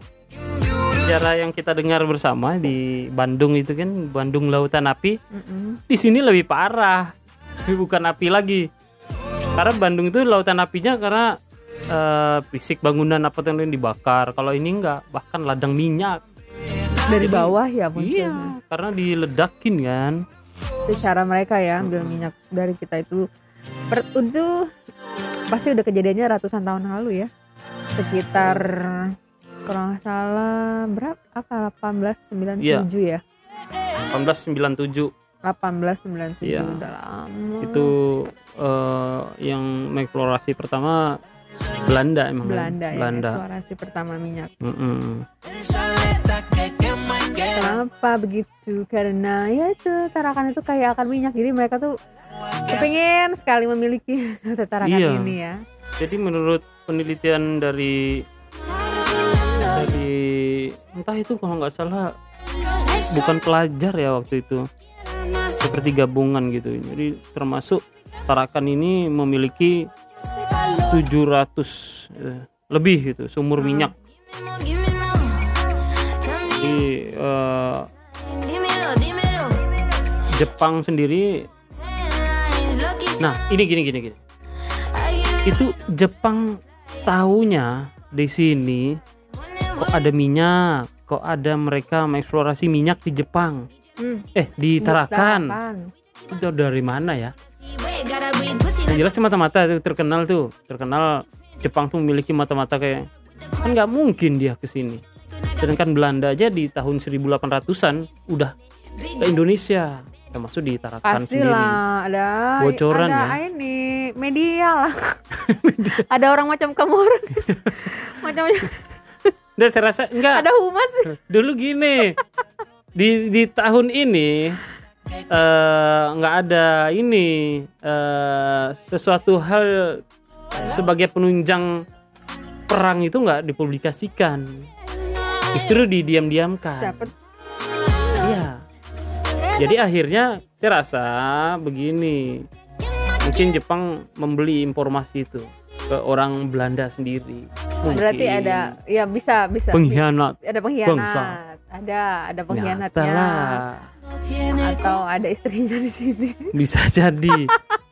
sejarah yang kita dengar bersama di Bandung itu kan Bandung Lautan Api Mm-mm. di sini lebih parah Ini bukan api lagi karena Bandung itu lautan apinya karena fisik bangunan apa yang lain dibakar. Kalau ini enggak bahkan ladang minyak. Dari bawah ya munculnya. iya karena diledakin kan. Secara mereka ya ambil minyak dari kita itu. Per, itu pasti udah kejadiannya ratusan tahun lalu ya. Sekitar kalau nggak salah berapa? Apa 1897 Iya. ya? 1897 1897 Iya. udah lama. Itu eh, yang mengeksplorasi pertama Belanda emang? Belanda ya Belanda. eksplorasi pertama minyak. Mm-mm. kenapa begitu? Karena ya itu tarakan itu kayak akan minyak. Jadi mereka tuh kepingin sekali memiliki [LAUGHS] tarakan Iya. ini ya. Jadi menurut penelitian dari dari entah itu kalau nggak salah bukan pelajar ya waktu itu. Seperti gabungan gitu. Jadi termasuk Tarakan ini memiliki 700 eh, lebih gitu sumur minyak. Jadi eh, Jepang sendiri nah ini gini gini gini. Itu Jepang tahunya di sini kok ada minyak kok ada mereka mengeksplorasi minyak di Jepang. Hmm. eh di Tarakan. itu dari mana ya yang jelas sih mata-mata itu terkenal tuh terkenal Jepang tuh memiliki mata-mata kayak kan nggak mungkin dia ke sini sedangkan Belanda aja di tahun 1800-an udah ke Indonesia termasuk di Tarakan sendiri Pastilah ada Bocoran ada ya? ini media lah. [LAUGHS] ada orang macam kamu orang. [LAUGHS] macam dan saya rasa enggak ada humas. dulu gini di di tahun ini eh, nggak ada ini eh, sesuatu hal sebagai penunjang perang itu nggak dipublikasikan justru didiam-diamkan iya jadi akhirnya saya rasa begini mungkin Jepang membeli informasi itu ke orang Belanda sendiri Berarti Mungkin. ada ya bisa bisa. pengkhianat Ada pengkhianat. Bangsa. Ada ada pengkhianatnya. lah. Atau ada istrinya di sini. bisa jadi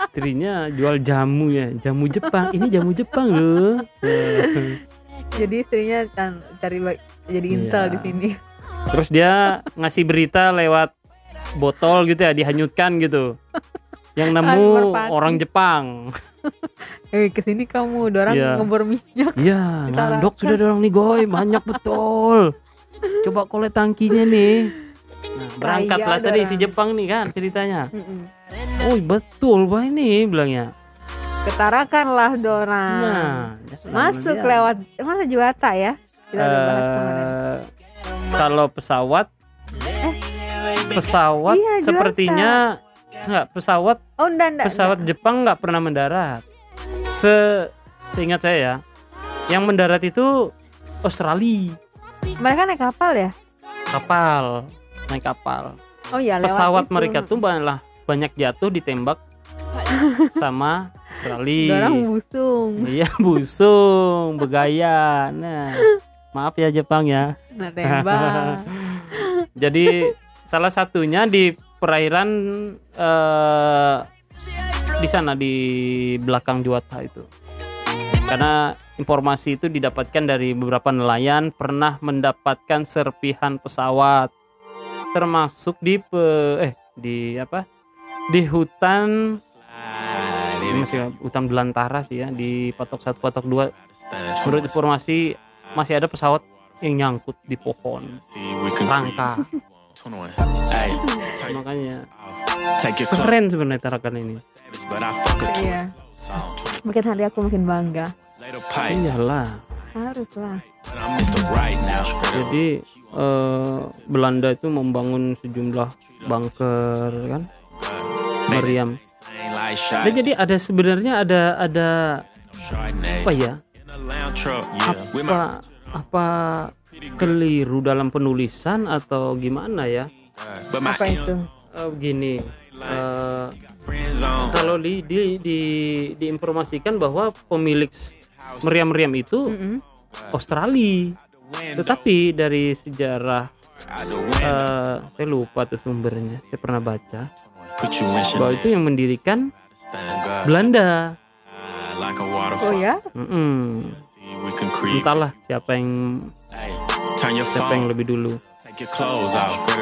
istrinya jual jamu ya jamu Jepang ini jamu Jepang loh Jadi istrinya kan cari jadi intel Iya. di sini. terus dia ngasih berita lewat botol gitu ya dihanyutkan gitu yang nemu orang Jepang [LAUGHS] Eh ke sini kamu, ada orang Iya. ngebor minyak. iya ngandok sudah ada orang nih goy banyak betul coba kolek tangkinya nih nah, berangkatlah tadi si Jepang nih kan ceritanya oh betul bah ini bilangnya Ketarakan lah dorang. nah Masuk dia. lewat mana Juwata ya? Kita udah bahas kemarin. Eh, kalau pesawat pesawat Iya, Juwata. sepertinya nggak pesawat Oh enggak enggak. pesawat Jepang nggak pernah mendarat se seingat saya ya yang mendarat itu Australia enggak. Mereka naik kapal ya? kapal naik kapal Oh iya pesawat itu. mereka tuh malah banyak jatuh ditembak [LAUGHS] sama Australia Dorang busung. iya busung begaya nah maaf ya Jepang ya Nah tembak. [LAUGHS] Jadi salah satunya di perairan eh, di sana di belakang Juwata itu. Karena informasi itu didapatkan dari beberapa nelayan pernah mendapatkan serpihan pesawat. Termasuk di pe- eh di apa? Di hutan. Masih hutan belantara sih ya di patok satu patok dua. Menurut informasi masih ada pesawat yang nyangkut di pohon. Rangka. Makanya. Keren sebenarnya Tarakan ini. Iya. Makin hari aku makin bangga. Iyalah. Harus lah. jadi eh, Belanda itu membangun sejumlah bunker kan? Meriam. Dan jadi ada sebenarnya ada ada apa ya? Apa apa keliru dalam penulisan atau gimana ya? Apa itu? Eh, begini eh, kalau di, di, di diinformasikan bahwa pemilik meriam-meriam itu Mm-mm. Australia. Tetapi dari sejarah eh, saya lupa tuh sumbernya saya pernah baca. Bahwa itu yang mendirikan Belanda. Oh ya? Mm-mm. entahlah siapa yang siapa yang lebih dulu.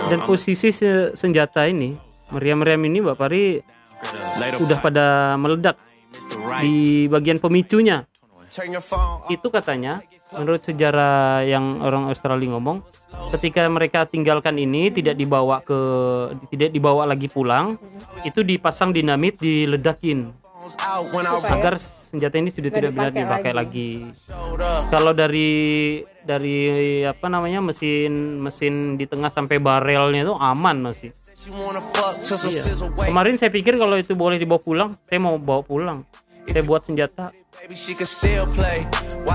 Dan posisi se- senjata ini meriam-meriam ini Mbak Pari udah pada meledak di bagian pemicunya itu katanya menurut sejarah yang orang Australia ngomong ketika mereka tinggalkan ini tidak dibawa ke tidak dibawa lagi pulang itu dipasang dinamit diledakin agar senjata ini sudah tidak bisa dipakai dipakai lagi. Kalau dari dari apa namanya mesin mesin di tengah sampai barelnya itu aman masih. Iya. Kemarin saya pikir kalau itu boleh dibawa pulang, saya mau bawa pulang. Saya buat senjata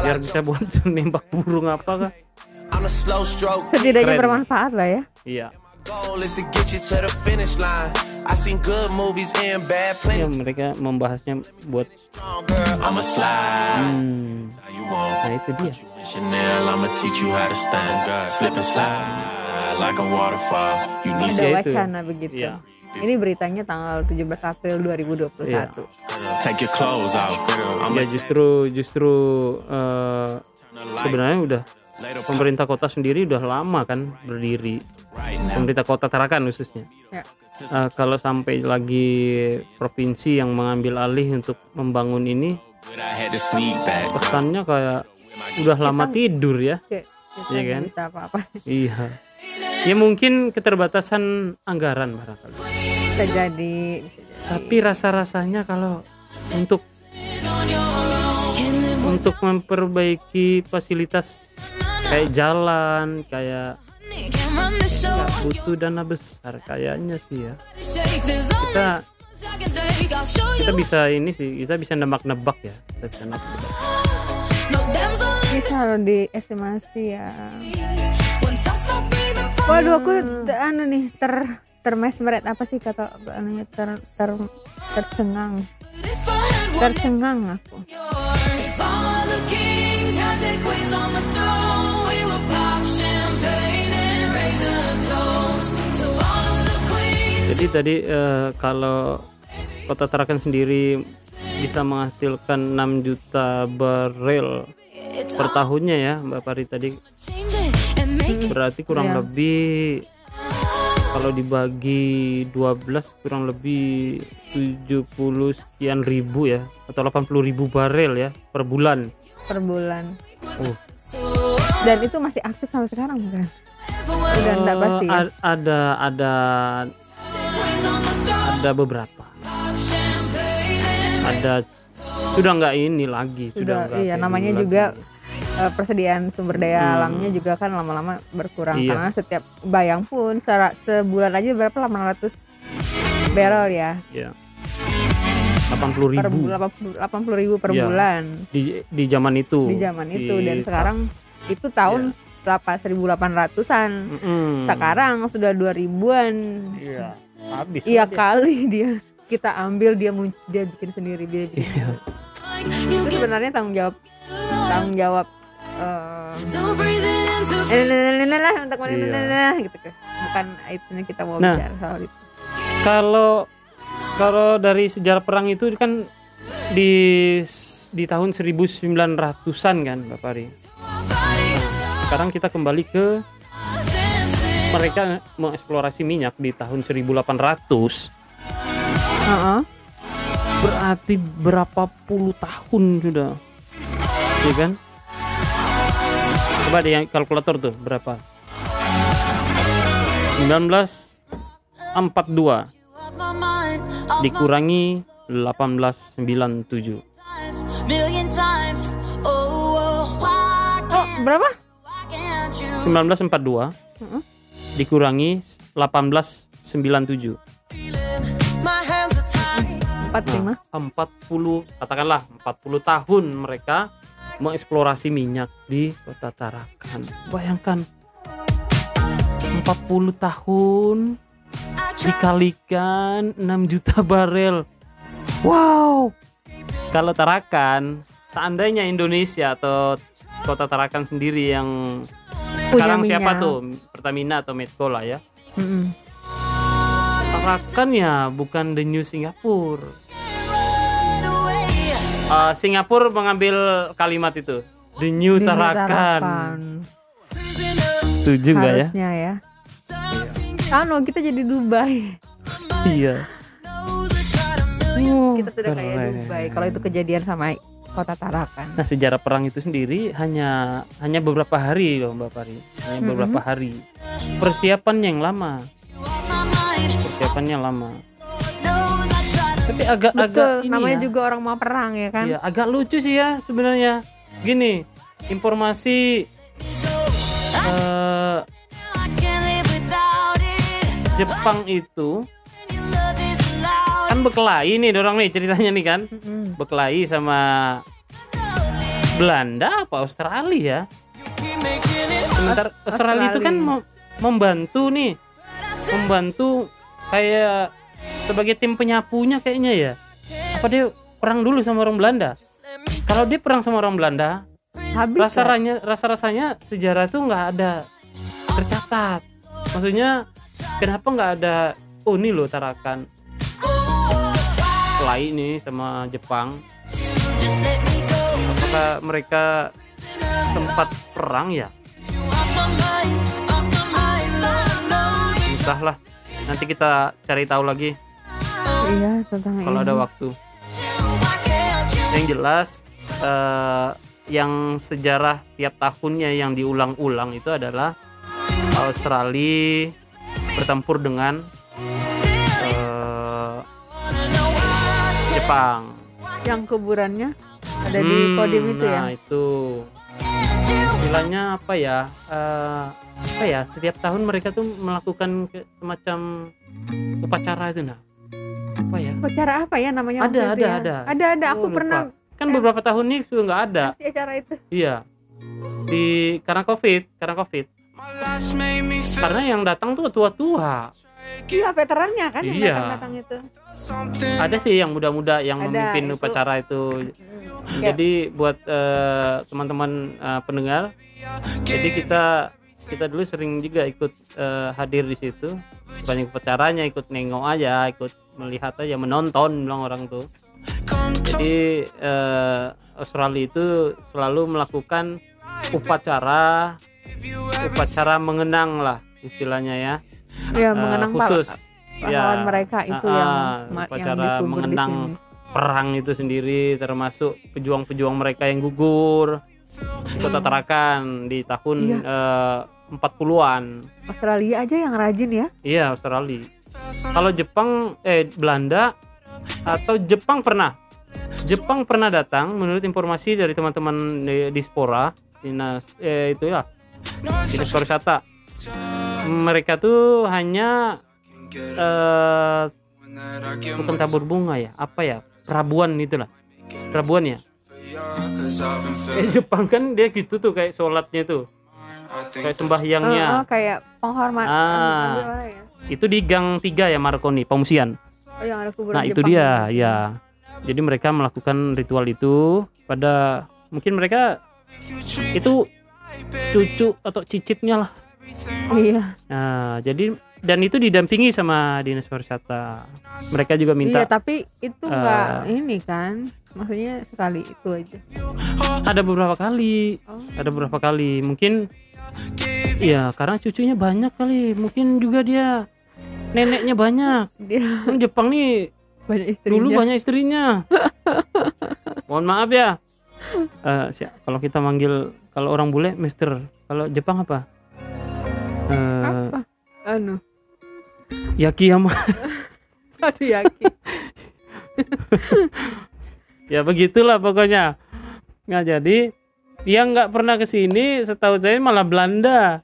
biar bisa buat [LAUGHS] nembak burung apa kah? Setidaknya Keren. bermanfaat lah ya. Iya. Ya mereka membahasnya buat hmm, nah itu dia. Ada Ya itu. wacana begitu. Iya. Ini beritanya tanggal 17 April 2021. Iya. Take your clothes off. I'm ya justru justru eh, sebenarnya udah pemerintah kota sendiri udah lama kan berdiri pemerintah kota Tarakan khususnya Ya. Eh, kalau sampai lagi provinsi yang mengambil alih untuk membangun ini kesannya kayak udah lama tidur ya kita Iya nggak kan? bisa apa-apa. iya ya mungkin keterbatasan anggaran barangkali Bisa jadi. tapi rasa-rasanya kalau untuk untuk memperbaiki fasilitas kayak jalan kayak nggak butuh dana besar kayaknya sih ya kita kita bisa ini sih kita bisa nebak-nebak ya kita bisa nebak Bisa loh diestimasi ya. Waduh aku anu nih ter termesmeret apa sih kata anunya ter ter tercengang. Tercengang aku. Jadi tadi eh, kalau kota Tarakan sendiri bisa menghasilkan 6 juta barel per tahunnya ya Mbak Pari tadi. Berarti kurang Iya. lebih kalau dibagi 12 kurang lebih 70 sekian ribu ya atau 80 ribu barel ya per bulan. Per bulan. Oh. dan itu masih aktif sampai sekarang bukan? Udah enggak Eh, pasti ya? ada ada ada beberapa. Ada sudah nggak ini lagi sudah nggak iya namanya juga lagi. Eh, persediaan sumber daya Hmm. alamnya juga kan lama-lama berkurang. Iya. karena setiap bayang pun sera- sebulan aja berapa? 800 barrel ya? Ya 80 per ribu. Bulan 80 ribu per Iya. bulan. Di di zaman itu. Di zaman itu. Di- dan sekarang itu tahun berapa 1800-an Mm-mm. sekarang sudah 2000-an iya. Habis iya kali dia. Kita ambil dia dia bikin sendiri dia bikin Iya. Itu sebenarnya tanggung jawab tanggung jawab eh eh, nah, nah, nah, nah, untuk mana Iya. gitu kan bukan itu kita mau Nah. bicara soal itu kalau kalau dari sejarah perang itu kan di di tahun 1900-an kan Mbak Pari. Sekarang kita kembali ke mereka mengeksplorasi minyak di tahun 1800. Heeh. Berarti berapa puluh tahun sudah. Iya kan? Coba di kalkulator tuh berapa? 1942 dikurangi 1897 oh berapa 1942 Mm-mm. dikurangi 1897 empat lima? Nah, 40 katakanlah 40 tahun mereka mengeksplorasi minyak di kota Tarakan. Bayangkan 40 tahun dikalikan 6 juta barel. Wow! Kalau Tarakan seandainya Indonesia atau kota Tarakan sendiri yang Punya sekarang siapa minyak. tuh? Pertamina atau Medco lah ya. Mm-mm. Tarakan ya bukan the new Singapura Eh, Singapura mengambil kalimat itu the new Tarakan. Tarakan. setuju nggak ya? Harusnya ya. Anu kita jadi Dubai. Iya. Uh, kita sudah kayak. Dubai. Kalau itu kejadian sama kota Tarakan. Nah sejarah perang itu sendiri hanya hanya beberapa hari loh Mbak Pari, hanya beberapa hari. Persiapannya yang lama, persiapannya lama. Tapi agak agak betul ini namanya ya, juga orang mau perang ya kan iya, agak lucu sih ya sebenarnya. Gini, informasi eh, Jepang itu kan berkelahi nih dorong nih ceritanya nih kan, Mm-mm. berkelahi sama Belanda apa Australia sementara Australia itu kan Australia. mem- membantu nih membantu kayak sebagai tim penyapunya kayaknya ya. Apa dia perang dulu sama orang Belanda? Kalau dia perang sama orang Belanda habis rasa ya? rasanya rasa rasanya sejarah tuh nggak ada tercatat. Maksudnya kenapa nggak ada oh ini loh Tarakan? Pelai nih sama Jepang. Apakah mereka sempat perang ya? Entahlah nanti kita cari tahu lagi. Iya tentang kalau ada waktu. Yang jelas eh, yang sejarah tiap tahunnya yang diulang-ulang itu adalah Australia bertempur dengan eh, Jepang. Yang kuburannya ada di Hmm, podium itu ya? nah itu istilahnya apa ya eh, apa ya setiap tahun mereka tuh melakukan ke- semacam upacara itu nah apa ya? Acara apa ya namanya Ada, ada, ya? ada. ada ada. Aku Oh, pernah. kan Eh. beberapa tahun ini sudah nggak ada. Acara itu. Iya. Di karena covid karena covid. Karena yang datang tuh tua-tua. Iya veterannya kan yang Iya. datang-datang itu. Ada sih yang muda-muda yang Ada, memimpin itu. upacara itu Ya. jadi buat eh, teman-teman eh, pendengar jadi kita kita dulu sering juga ikut eh, hadir di situ. Ikut upacaranya ikut nengok aja ikut melihat aja menonton bilang orang tuh. Jadi eh, Australia itu selalu melakukan upacara upacara mengenang lah istilahnya ya. Ya Eh, mengenang khusus pahlawan mereka itu ah, yang ma- yang upacara dikubur di mengenang sini perang itu sendiri termasuk pejuang-pejuang mereka yang gugur kota Tarakan di tahun Iya. eh, 40-an Australia aja yang rajin ya? Iya Australia. Kalau Jepang eh Belanda atau Jepang pernah? Jepang pernah datang menurut informasi dari teman-teman di, di Spora dinas eh, itu ya dinas pariwisata. Mereka tuh hanya eh, bukan tabur bunga ya? Apa ya perabuan itulah. Perabuan ya? Eh, Jepang kan dia gitu tuh kayak sholatnya tuh. Kayak sembahyangnya. Oh, oh, kayak penghormatan Ah. ya? itu di gang 3 ya Marconi pengungsian. Oh, yang ada kuburan nah itu Jepang dia gitu. ya. Jadi mereka melakukan ritual itu pada mungkin mereka itu cucu atau cicitnya lah. Iya. Nah jadi dan itu didampingi sama dinas pariwisata. Mereka juga minta iya tapi itu enggak eh, ini kan. Maksudnya sekali itu aja. Ada beberapa kali. Oh. ada beberapa kali. Mungkin ya karena cucunya banyak kali. Mungkin juga dia neneknya banyak. Dia Kan Jepang nih banyak istrinya. dulu banyak istrinya. Mohon maaf ya. Eh, si- kalau kita manggil kalau orang bule Mister. Kalau Jepang apa? Eh, apa? Anu Yakiyama [LAUGHS] aduh yakin [LAUGHS] ya begitulah pokoknya. Nggak jadi yang nggak pernah ke sini setahu saya malah Belanda.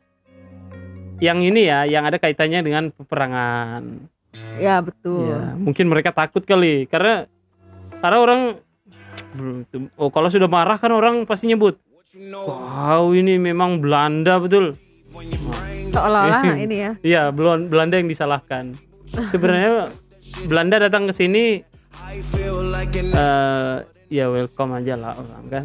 Yang ini ya yang ada kaitannya dengan peperangan. Ya betul. Ya, mungkin mereka takut kali. Karena karena orang oh kalau sudah marah kan orang pasti nyebut wow ini memang Belanda betul seolah-olah ini ya iya Belanda yang disalahkan sebenarnya Belanda datang ke sini eh ya welcome aja lah orang kan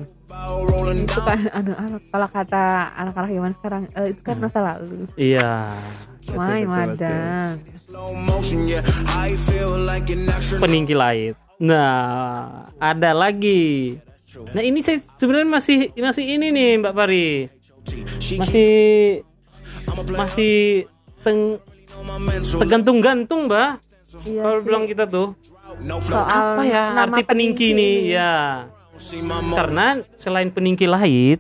itu kan anu apa, kalau kata anak-anak zaman sekarang eh, itu kan masa lalu iya betul. madang peninggi laut. Nah, ada lagi. Nah, ini saya sebenarnya masih masih ini nih Mbak Pari. Masih masih teng, tergantung-gantung, Mbak. iya Kalau bilang kita tuh soal apa ya arti peningki nih ini. ya. Karena selain peningki laut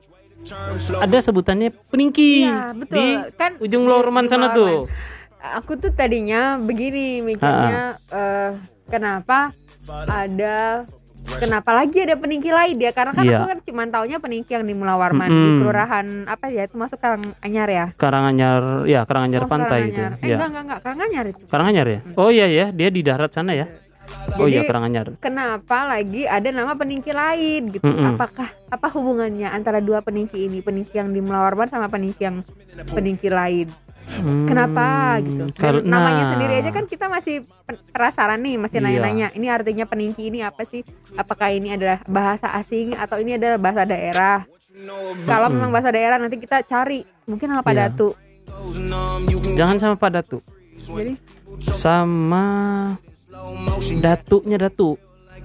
ada sebutannya peningki Iya, betul. di Kan ujung Lorman sana tuh. aku tuh tadinya begini mikirnya eh, kenapa ada kenapa lagi ada peningki lain dia karena kan Iya. aku kan cuma taunya peningki yang di Mulawarman di Mm-mm. kelurahan apa ya itu masuk Karanganyar ya Karanganyar, ya Karanganyar Masuk pantai itu. Karanganyar. eh Ya. enggak enggak enggak Karanganyar itu Karanganyar ya? Oh iya ya, dia di darat sana ya. Oh iya Jadi, Karanganyar. kenapa lagi ada nama peningki lain gitu Mm-mm. apakah apa hubungannya antara dua peningki ini peningki yang di Mulawarman sama peningki yang peningki lain Hmm, kenapa? Gitu. Kal- namanya sendiri aja kan kita masih pen- penasaran nih masih Iya. nanya-nanya ini artinya peningki ini apa sih? Apakah ini adalah bahasa asing atau ini adalah bahasa daerah? Kalau memang bahasa daerah nanti kita cari. Mungkin sama Iya. Padatu Jangan sama Pak Datu. Jadi? Sama datuknya datuk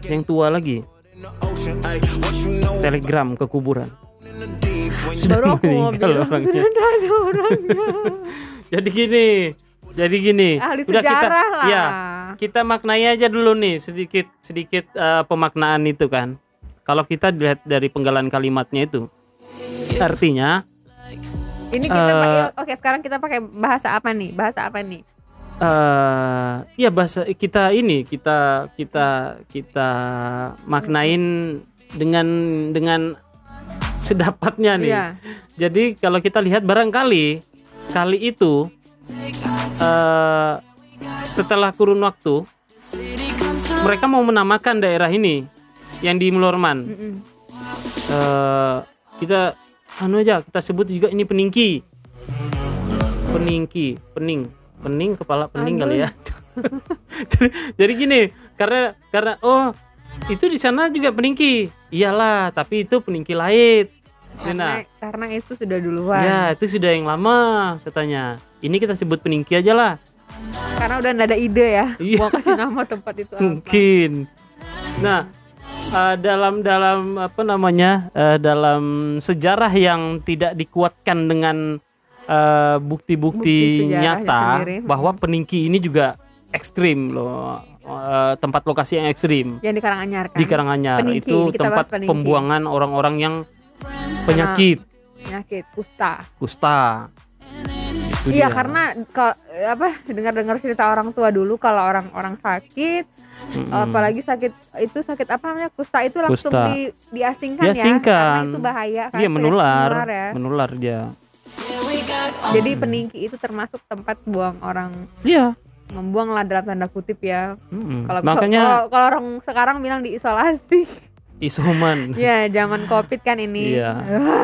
yang tua lagi. Telegram ke kuburan. Baru aku [LAUGHS] mau meninggal orangnya. sudah ada orangnya. [LAUGHS] jadi gini jadi gini Ahli udah kita lah. ya kita maknai aja dulu nih sedikit sedikit eh, pemaknaan itu kan kalau kita lihat dari penggalan kalimatnya itu artinya Ini kita Eh, pakai oke sekarang kita pakai bahasa apa nih? Bahasa apa nih? eh ya bahasa kita ini kita kita kita maknain dengan dengan sedapatnya nih. Iya. Jadi kalau kita lihat barangkali kali itu eh setelah kurun waktu mereka mau menamakan daerah ini yang di Melorman. Mm-mm. Eh, kita anu aja kita sebut juga ini peningki. Peningki, pening, pening kepala pening kali ya. [LAUGHS] jadi, jadi gini, karena karena oh itu di sana juga peningki. Iyalah, tapi itu peningki lain. Karena, karena itu sudah duluan. ya itu sudah yang lama katanya. Ini kita sebut peningki aja lah. Karena udah nggak ada ide ya. [LAUGHS] Iya. Mau kasih nama tempat itu apa? mungkin nah eh, dalam dalam apa namanya eh, dalam sejarah yang tidak dikuatkan dengan eh, bukti-bukti Bukti sejarahnya nyata sendiri. bahwa peningki ini juga ekstrim loh tempat lokasi yang ekstrim Yang di Karanganyar kan. di Karanganyar Peningki, itu tempat peningki. pembuangan orang-orang yang penyakit Penyakit kusta. kusta Itu Iya dia. karena kalau apa dengar-dengar cerita orang tua dulu kalau orang-orang sakit Mm-mm. apalagi sakit itu sakit apa namanya kusta itu langsung Kusta. di, diasingkan, ya Diasingkan. karena itu bahaya kan iya menular menular ya. menular dia Jadi peningki itu termasuk tempat buang orang iya membuang lah dalam tanda kutip ya. Mm-mm. Kalau makanya kalau orang sekarang bilang diisolasi. Isoman [LAUGHS] ya zaman covid kan ini. Iya.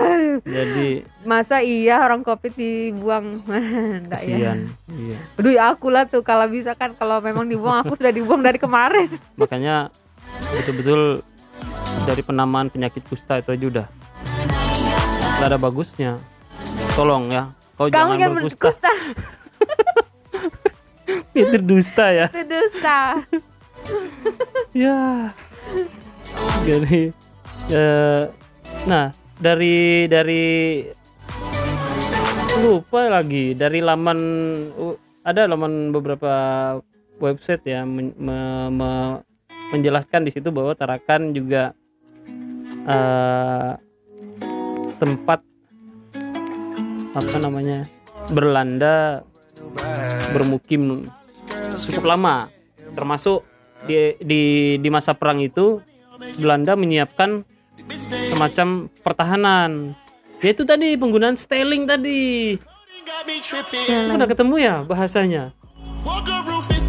[LAUGHS] jadi Masa iya orang covid dibuang? [LAUGHS] Enggak ya. iya Aduh ya aku lah tuh kalau bisa kan kalau memang dibuang aku sudah dibuang dari kemarin. makanya betul-betul dari penamaan penyakit kusta itu aja udah gak ada bagusnya tolong ya kau Kamu jangan jangan berkusta berkusta. itu dusta ya Itu dusta. ya jadi eh, nah dari dari lupa lagi dari laman uh, ada laman beberapa website ya men- me- me- menjelaskan di situ bahwa Tarakan juga eh, tempat apa namanya Berlanda bermukim cukup lama. Termasuk di di di masa perang itu Belanda menyiapkan semacam pertahanan yaitu tadi penggunaan styling tadi udah ketemu ya bahasanya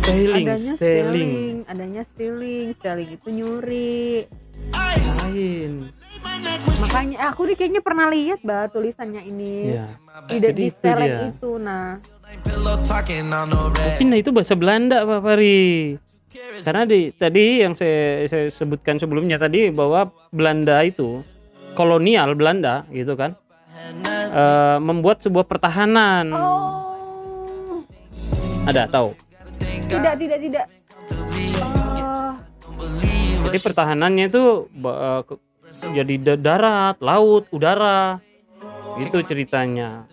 styling adanya styling adanya stealing, stealing itu nyuri. lain Makanya eh, aku nih kayaknya pernah lihat bah tulisannya ini. ya Jadi di itu stealing dia. itu. Nah, mungkin itu bahasa Belanda Pak Fari karena di tadi yang saya, saya sebutkan sebelumnya tadi bahwa Belanda itu kolonial Belanda gitu kan eh, membuat sebuah pertahanan. Oh, ada tahu? Tidak tidak tidak. Oh, jadi pertahanannya itu ke- jadi da- darat laut udara. Itu ceritanya.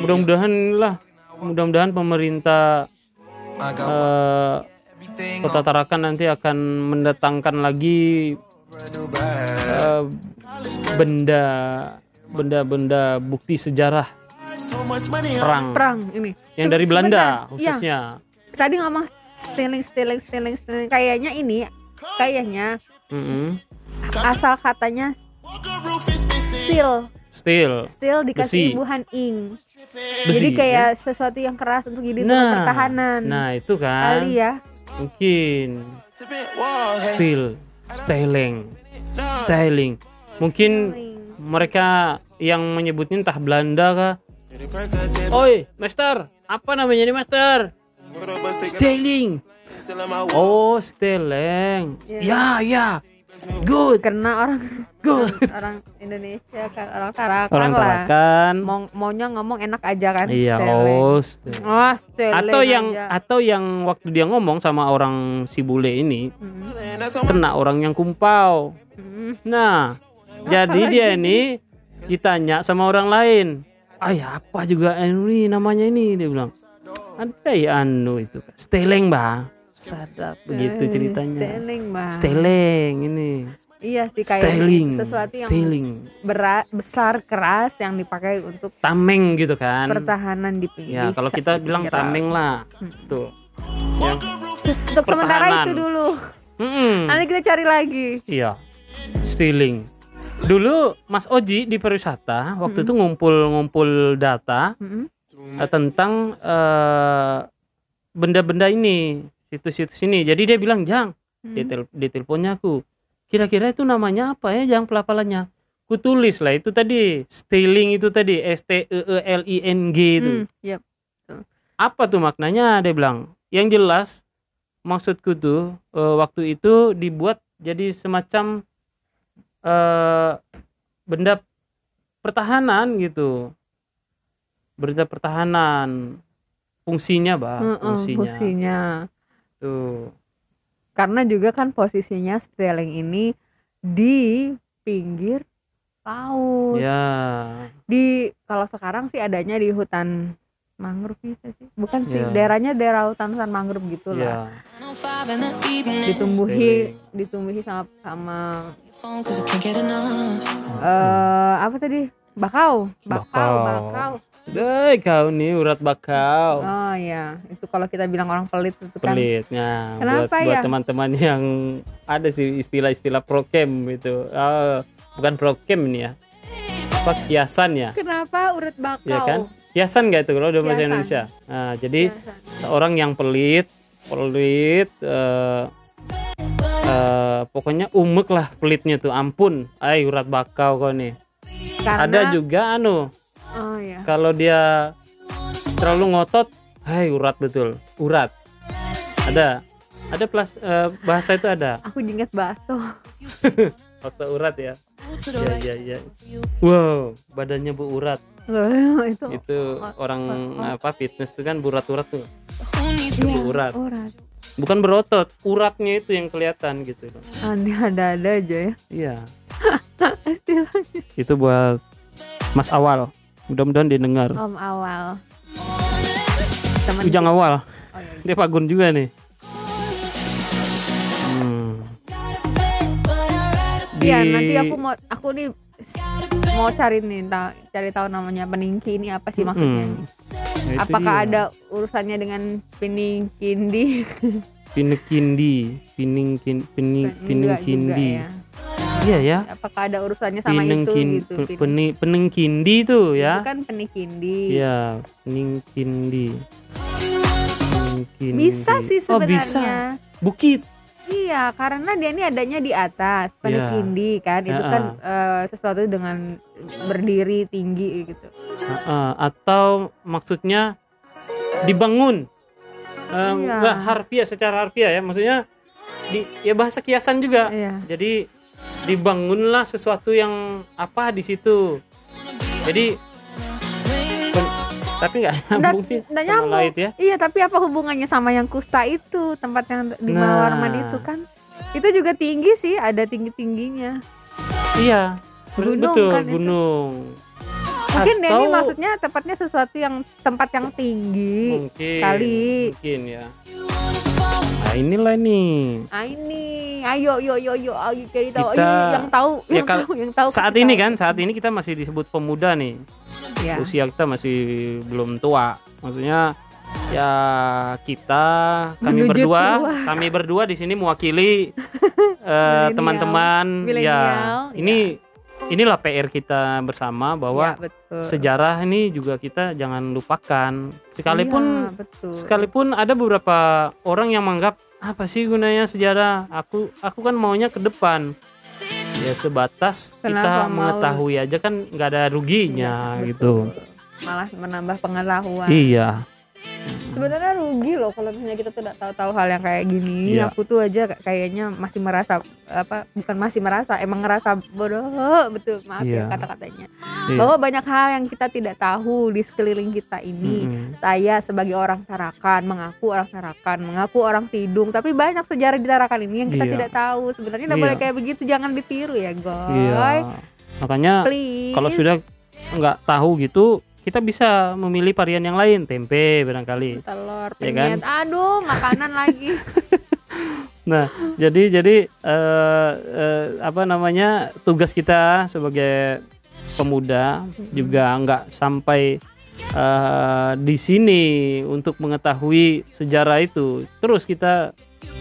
Mudah-mudahan lah mudah-mudahan pemerintah Eh, everything kota Tarakan nanti akan mendatangkan lagi eh, benda benda-benda bukti sejarah perang perang ini. yang Tunggu, dari Belanda sebentar. Iya, khususnya tadi ngomong stealing stealing stealing stealing kayaknya ini kayaknya Mm-mm. asal katanya steal steel steal dikasih Besi. buhan ing. besi Jadi ya? kayak sesuatu yang keras untuk jadi nah pertahanan. nah itu kan Kali ya. mungkin steel styling styling mungkin mereka yang menyebutnya entah Belanda kah Oi, master, apa namanya ini master? Styling. Oh, styling. Ya, ya. Good Karena orang good orang Indonesia kan orang Tarakan orang lah. Tarakan Mau maunya ngomong enak aja kan. iya Stele. host Oh, stele atau yang aja. atau yang waktu dia ngomong sama orang si bule ini Mm. kena orang yang kumpau Mm. nah jadi dia ini ditanya sama orang lain ayah apa juga ini namanya ini dia bilang ada ya anu itu steleng bah sadap begitu ceritanya Steling, Bang. steleng ini Iya sih kayak steling sesuatu yang steling berat, besar, keras yang dipakai untuk tameng gitu kan pertahanan di pinggir. ya kalau kita bilang tameng lah tuh yang Untuk sementara itu dulu. Mm-mm. Nanti kita cari lagi. Iya, stealing. Dulu Mas Oji di pariwisata waktu itu ngumpul-ngumpul data Mm-mm. eh, tentang eh, benda-benda ini, situs-situs ini. Jadi dia bilang, "Jang, di, tel- di teleponnya aku, kira-kira itu namanya apa ya, Jang pelafalannya?" Ku tulis lah itu tadi, stealing itu tadi, S T E E L I N G itu. Hmm, yep. Apa tuh maknanya? Dia bilang. Yang jelas maksudku tuh eh, waktu itu dibuat jadi semacam eh benda pertahanan gitu. Benda pertahanan fungsinya, Bang, Heeh, fungsinya. fungsinya. Tuh. Karena juga kan posisinya steling ini di pinggir laut. Ya. Di kalau sekarang sih adanya di hutan mangrove gitu sih. Bukan sih, Ya. daerahnya daerah hutan hutan mangrove gitu Ya. lah. Ditumbuhi ditumbuhi sama sama eh apa tadi? Bakau, bakau, Bakau. bakau. Deh, kau nih urat bakau. Oh ya, itu kalau kita bilang orang pelit itu kan. pelitnya buat Kenapa buat ya? teman-teman yang ada sih istilah-istilah prokem itu Ah, bukan prokem ini ya apa kiasan ya Kenapa urut bakau? ya kan kiasan nggak itu kalau udah bahasa. Indonesia nah jadi Kiasan. orang yang pelit pelit eh, eh, pokoknya umek lah pelitnya tuh ampun ay urat bakau kau nih Karena, ada juga anu Oh ya. kalau dia terlalu ngotot hai urat betul. Urat. Ada. Ada plus eh, bahasa itu ada. Aku inget bakso. [LAUGHS] bahasa urat ya. Ya ya ya wow badannya bu urat. Itu itu orang apa fitness itu kan berurat-urat tuh. Itu Iya, bu urat. urat. bukan berotot uratnya itu yang kelihatan gitu. Aneh ada-ada aja ya. iya. [LAUGHS] Istilahnya. itu buat mas awal mudah-mudahan didengar Om awal. Temen ujang awal Oh, iya. dia pagun juga nih hmm. Iya, Di- nanti aku mau aku nih mau cari nih ta- cari tahu namanya peningki ini apa sih maksudnya? Hmm. Nah, Apakah dia. ada urusannya dengan peningkindi? pinekindi piningkin pining Enggak juga piningkindi ya. Iya ya Apakah ada urusannya sama itu pinengkin gitu? pe- Pin- peni- penengkindi tuh Itu ya kan penikindi. Iya, peningkindi. Peningkindi. Bisa sih Oh, sebenarnya. bisa. Bukit. Iya, karena dia ini adanya di atas penikindi kan. Itu Ya, kan eh, sesuatu dengan berdiri tinggi gitu. Heeh, atau maksudnya dibangun. Eh, Iya. Enggak harfiah secara harfiah ya, maksudnya di ya bahasa kiasan juga. Iya. Jadi dibangunlah sesuatu yang apa di situ. Jadi tapi nggak nyambung sih nggak nyambung. ya. Iya, tapi apa hubungannya sama yang kusta itu, tempat yang di Nah. Mawarman itu kan? Itu juga tinggi sih, ada tinggi-tingginya. Iya, ber- Gunung betul kan itu. Mungkin Atau- maksudnya tepatnya sesuatu yang tempat yang tinggi. mungkin kali. mungkin ya nah inilah nih Ah ini, ayo yo yo yo, ayo jadi tahu. Kita- Ayo, yang tahu, ya yang tahu, yang tahu. saat ini tahu. kan saat ini kita masih disebut pemuda nih Ya. usia kita masih belum tua maksudnya ya kita kami Menuju berdua tua. kami berdua di sini mewakili [LAUGHS] eh, teman-teman ya Milenial, ini inilah PR kita bersama bahwa Ya, betul. sejarah ini juga kita jangan lupakan sekalipun Iya, betul. sekalipun ada beberapa orang yang menganggap apa sih gunanya sejarah aku aku kan maunya ke depan ya sebatas kita Kenapa mau? mengetahui aja kan nggak ada ruginya Iya, gitu. Malah menambah pengetahuan. iya sebenarnya rugi loh kalau misalnya kita tuh tidak tahu-tahu hal yang kayak gini Iya. aku tuh aja kayaknya masih merasa apa bukan masih merasa emang ngerasa bodoh [LAUGHS] betul maaf Iya. ya kata-katanya Iya. bahwa banyak hal yang kita tidak tahu di sekeliling kita ini Mm-mm. saya sebagai orang Tarakan mengaku orang Tarakan mengaku orang Tidung tapi banyak sejarah di Tarakan ini yang kita Iya. tidak tahu sebenarnya tidak Iya. boleh kayak begitu jangan ditiru ya guys Iya. Makanya kalau sudah nggak tahu gitu, kita bisa memilih varian yang lain, tempe barangkali. telur Iya kan? aduh makanan lagi [LAUGHS] Nah, jadi jadi eh, eh, apa namanya tugas kita sebagai pemuda juga nggak sampai eh, di sini untuk mengetahui sejarah itu. Terus kita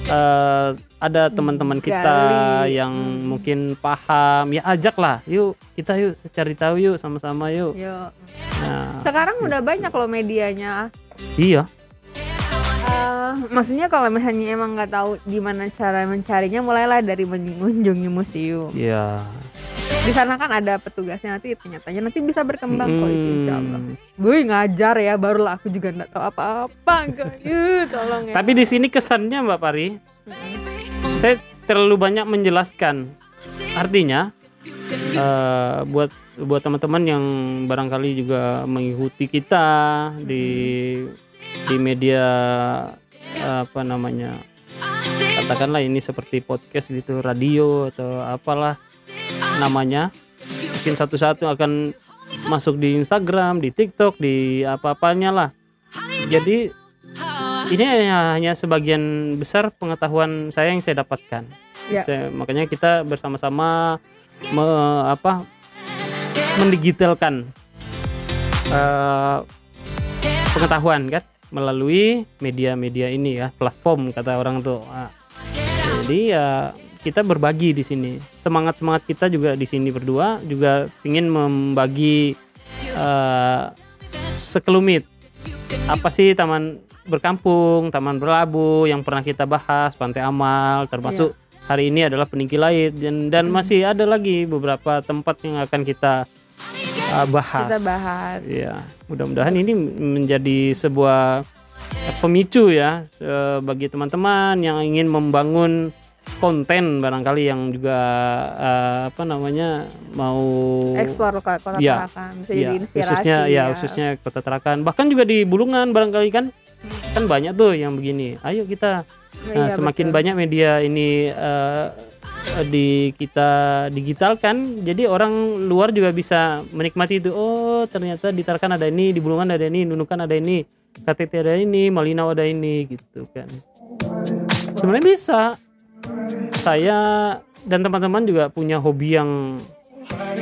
eh, ada teman-teman kita Gali. yang Hmm. mungkin paham, ya ajaklah, yuk kita yuk cari tahu yuk sama-sama yuk. Yuk. Nah, sekarang udah banyak loh medianya iya, Eh, maksudnya kalau misalnya emang nggak tahu gimana cara mencarinya mulailah dari mengunjungi museum iya. di sana kan ada petugasnya nanti ternyatanya nanti bisa berkembang kok itu insya Allah Hmm. Gue ngajar ya barulah aku juga nggak tahu apa-apa tolong ya Tapi di sini kesannya Mbak Pari, saya terlalu banyak menjelaskan. Artinya eh, buat buat teman-teman yang barangkali juga mengikuti kita di di media apa namanya katakanlah ini seperti podcast gitu, radio atau apalah namanya. Mungkin satu satu akan masuk di Instagram, di TikTok, di apa-apanya lah. Jadi ini hanya, hanya sebagian besar pengetahuan saya yang saya dapatkan. Ya. Saya- makanya kita bersama-sama me- apa mendigitalkan eh, pengetahuan kan melalui media-media ini ya platform kata orang tuh. Ah, jadi ya kita berbagi di sini. Semangat semangat kita juga di sini berdua juga ingin membagi eh, sekelumit apa sih taman berkampung, taman berlabuh yang pernah kita bahas, Pantai Amal, termasuk hari ini adalah peninggi laut dan, dan masih ada lagi beberapa tempat yang akan kita uh, bahas. kita bahas. Iya, mudah-mudahan ini menjadi sebuah pemicu ya eh, bagi teman-teman yang ingin membangun konten barangkali yang juga eh, apa namanya mau eksplor kota Iya. Tarakan bisa jadi inspirasi khususnya ya khususnya kota Tarakan. Bahkan juga di Bulungan barangkali kan kan banyak tuh yang begini. Ayo kita Iya, Nah, semakin betul. banyak media ini eh, di kita digitalkan jadi orang luar juga bisa menikmati itu. Oh ternyata di Tarakan ada ini di Bulungan ada ini Nunukan ada ini KTT ada ini Malinau ada ini gitu kan. Sebenarnya bisa. Saya dan teman-teman juga punya hobi yang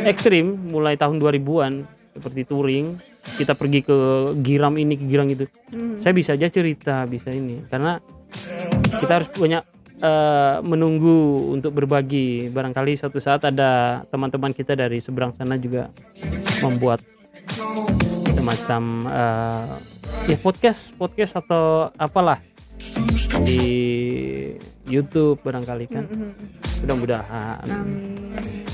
ekstrim mulai tahun 2000-an seperti touring kita pergi ke giram ini ke giram itu. Hmm. saya bisa aja cerita bisa ini. Karena kita harus banyak eh, menunggu untuk berbagi. Barangkali suatu saat ada teman-teman kita dari seberang sana juga membuat semacam eh, ya podcast podcast atau apalah. Di YouTube barangkali kan mudah-mudahan Amin.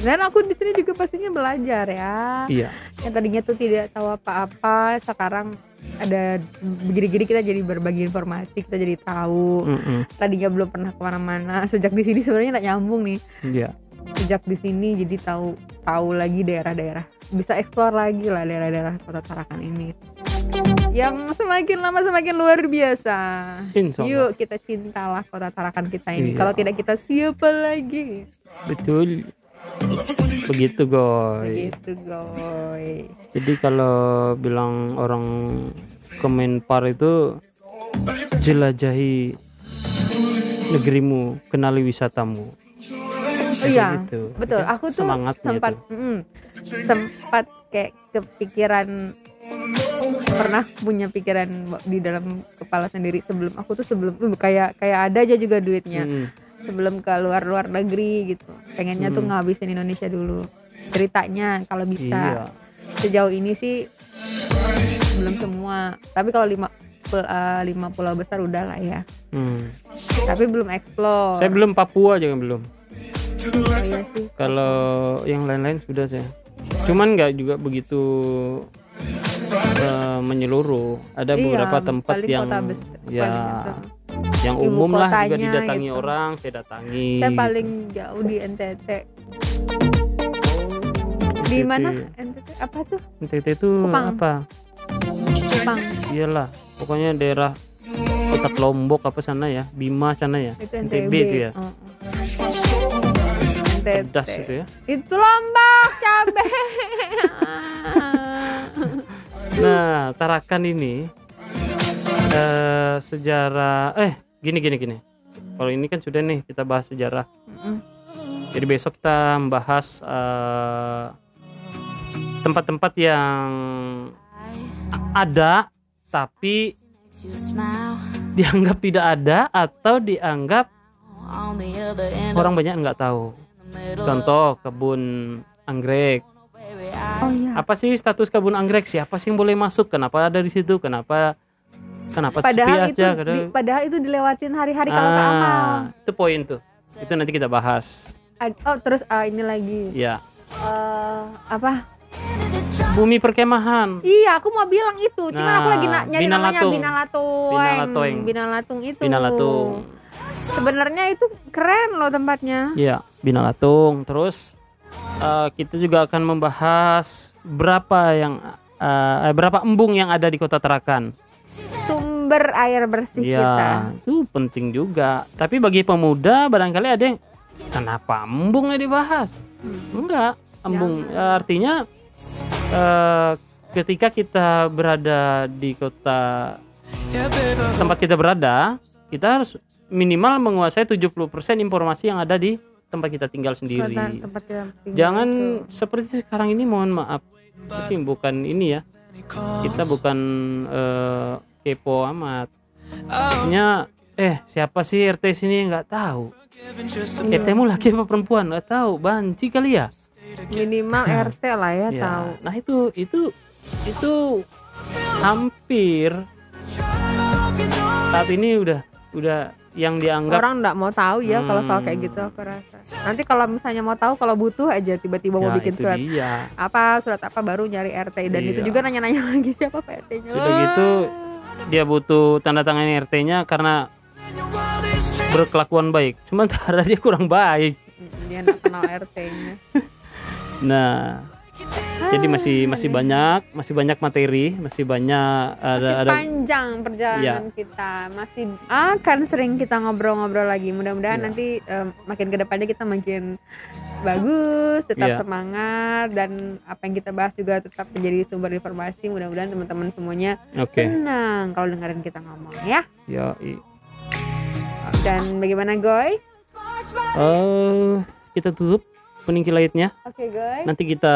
Dan aku di sini juga pastinya belajar ya. iya Yang tadinya tuh tidak tahu apa-apa, sekarang ada begini-gini kita jadi berbagi informasi, kita jadi tahu. Mm-mm. Tadinya belum pernah ke mana-mana, sejak di sini sebenarnya nggak nyambung nih. iya Sejak di sini jadi tahu tahu lagi daerah-daerah, bisa eksplor lagi lah daerah-daerah kota Tarakan ini. Yang semakin lama semakin luar biasa. Insya Allah. Yuk kita cintalah kota Tarakan kita ini. Iya. Kalau tidak kita siapa lagi? betul begitu goy Gitu goy. Jadi kalau bilang orang Kemenpar itu jelajahi negerimu, kenali wisatamu. Iya, Gitu. betul. Aku tuh sempat tuh. mm, sempat kayak kepikiran pernah punya pikiran di dalam kepala sendiri sebelum aku tuh sebelum uh, kayak kayak ada aja juga duitnya Mm-mm. sebelum ke luar luar negeri gitu pengennya tuh Hmm. ngabisin Indonesia dulu ceritanya kalau bisa Iya. sejauh ini sih belum semua tapi kalau lima pul- eh, lima pulau besar udah lah ya Hmm. tapi belum explore Saya belum Papua juga belum. Kalau yang lain-lain sudah saya. Cuman nggak juga begitu eh, menyeluruh. Ada Iya, beberapa tempat yang kota besar, ya yang umum lah juga didatangi gitu. orang, saya datangi. Saya gitu. paling jauh di NTT. Di NTT. mana NTT? Apa tuh? NTT itu Kupang. apa? Jepang. Iyalah, pokoknya daerah dekat Lombok apa sana ya, Bima sana ya, Itu NTB NTB. itu ya. Oh. NTT. Pedas itu ya. Itu lombok cabe. Nah, Tarakan ini eh sejarah eh gini gini gini. Kalau ini kan sudah nih kita bahas sejarah. Jadi besok kita membahas eh, tempat-tempat yang a- ada tapi dianggap tidak ada atau dianggap orang banyak nggak tahu. Contoh kebun anggrek. Oh iya. Apa sih status kebun anggrek? Siapa sih yang boleh masuk? Kenapa ada di situ? Kenapa kenapa sepi Padahal itu aja? di- padahal itu dilewatin hari-hari kalau ke amal. Ah, itu poin tuh. Itu nanti kita bahas. Oh, terus ah, ini lagi. Ya. Eh, apa? Bumi perkemahan. Iya, aku mau bilang itu. Cuman aku Nah, lagi na- nyari namanya Binalatung. Binalatung. Binalatung itu. Binalatung. Sebenarnya itu keren loh tempatnya. Iya, Binalatung. Terus eh, kita juga akan membahas berapa yang eh, eh, berapa embung yang ada di Kota Tarakan. Sumber air bersih kita. Ya, itu penting juga. Tapi bagi pemuda barangkali ada yang kenapa embungnya dibahas? Enggak, embung eh, artinya eh, ketika kita berada di kota tempat kita berada, kita harus minimal menguasai 70% informasi yang ada di tempat kita tinggal sendiri. Tempat kita tinggal Jangan itu. seperti sekarang ini mohon maaf. Tapi bukan ini ya. Kita bukan eh, kepo amat. Maksudnya eh siapa sih RT sini nggak tahu. RT mu laki apa perempuan nggak tahu. Banci kali ya. minimal RT lah ya, Ya, tahu. Nah itu itu itu hampir saat ini udah udah yang dianggap Orang nggak mau tahu ya kalau soal Hmm. kayak gitu aku rasa. Nanti kalau misalnya mau tahu kalau butuh aja tiba-tiba mau ya, bikin itu surat dia. apa surat apa baru nyari RT dan itu Iya. juga nanya-nanya [LAUGHS] lagi siapa Pak RT-nya. Sudah gitu dia butuh tanda tangan RT-nya karena berkelakuan baik. Cuman cara [LAUGHS] dia kurang baik. Dia kenal RT-nya. Nah, jadi masih masih banyak masih banyak materi, masih banyak ada Masih ada panjang perjalanan Iya. kita masih akan sering kita ngobrol-ngobrol lagi mudah-mudahan Iya. nanti em, makin ke depannya kita makin bagus tetap Iya. semangat dan apa yang kita bahas juga tetap menjadi sumber informasi mudah-mudahan teman-teman semuanya Oke. senang kalau dengerin kita ngomong ya Ya, i- dan bagaimana Goy? eh kita tutup peningki lainnya. Oke Goy Nanti kita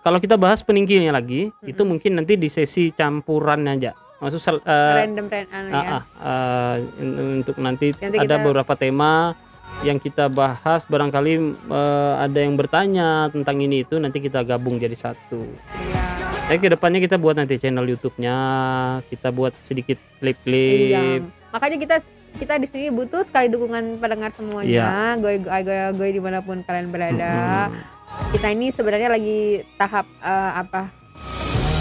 kalau kita bahas peningkinya lagi, itu mungkin nanti di sesi campuran aja. Maksud eh, random random ah, ya eh, in- untuk nanti, Nanti ada kita- beberapa tema yang kita bahas barangkali eh, ada yang bertanya tentang ini itu nanti kita gabung jadi satu. Iya. Ke depannya kita buat nanti channel YouTube-nya, kita buat sedikit Iya. klip-klip. Makanya kita kita di sini butuh sekali dukungan pendengar semuanya. Goy goy goy, goy di mana pun kalian berada. Mm-mm. Kita ini sebenarnya lagi tahap eh, apa?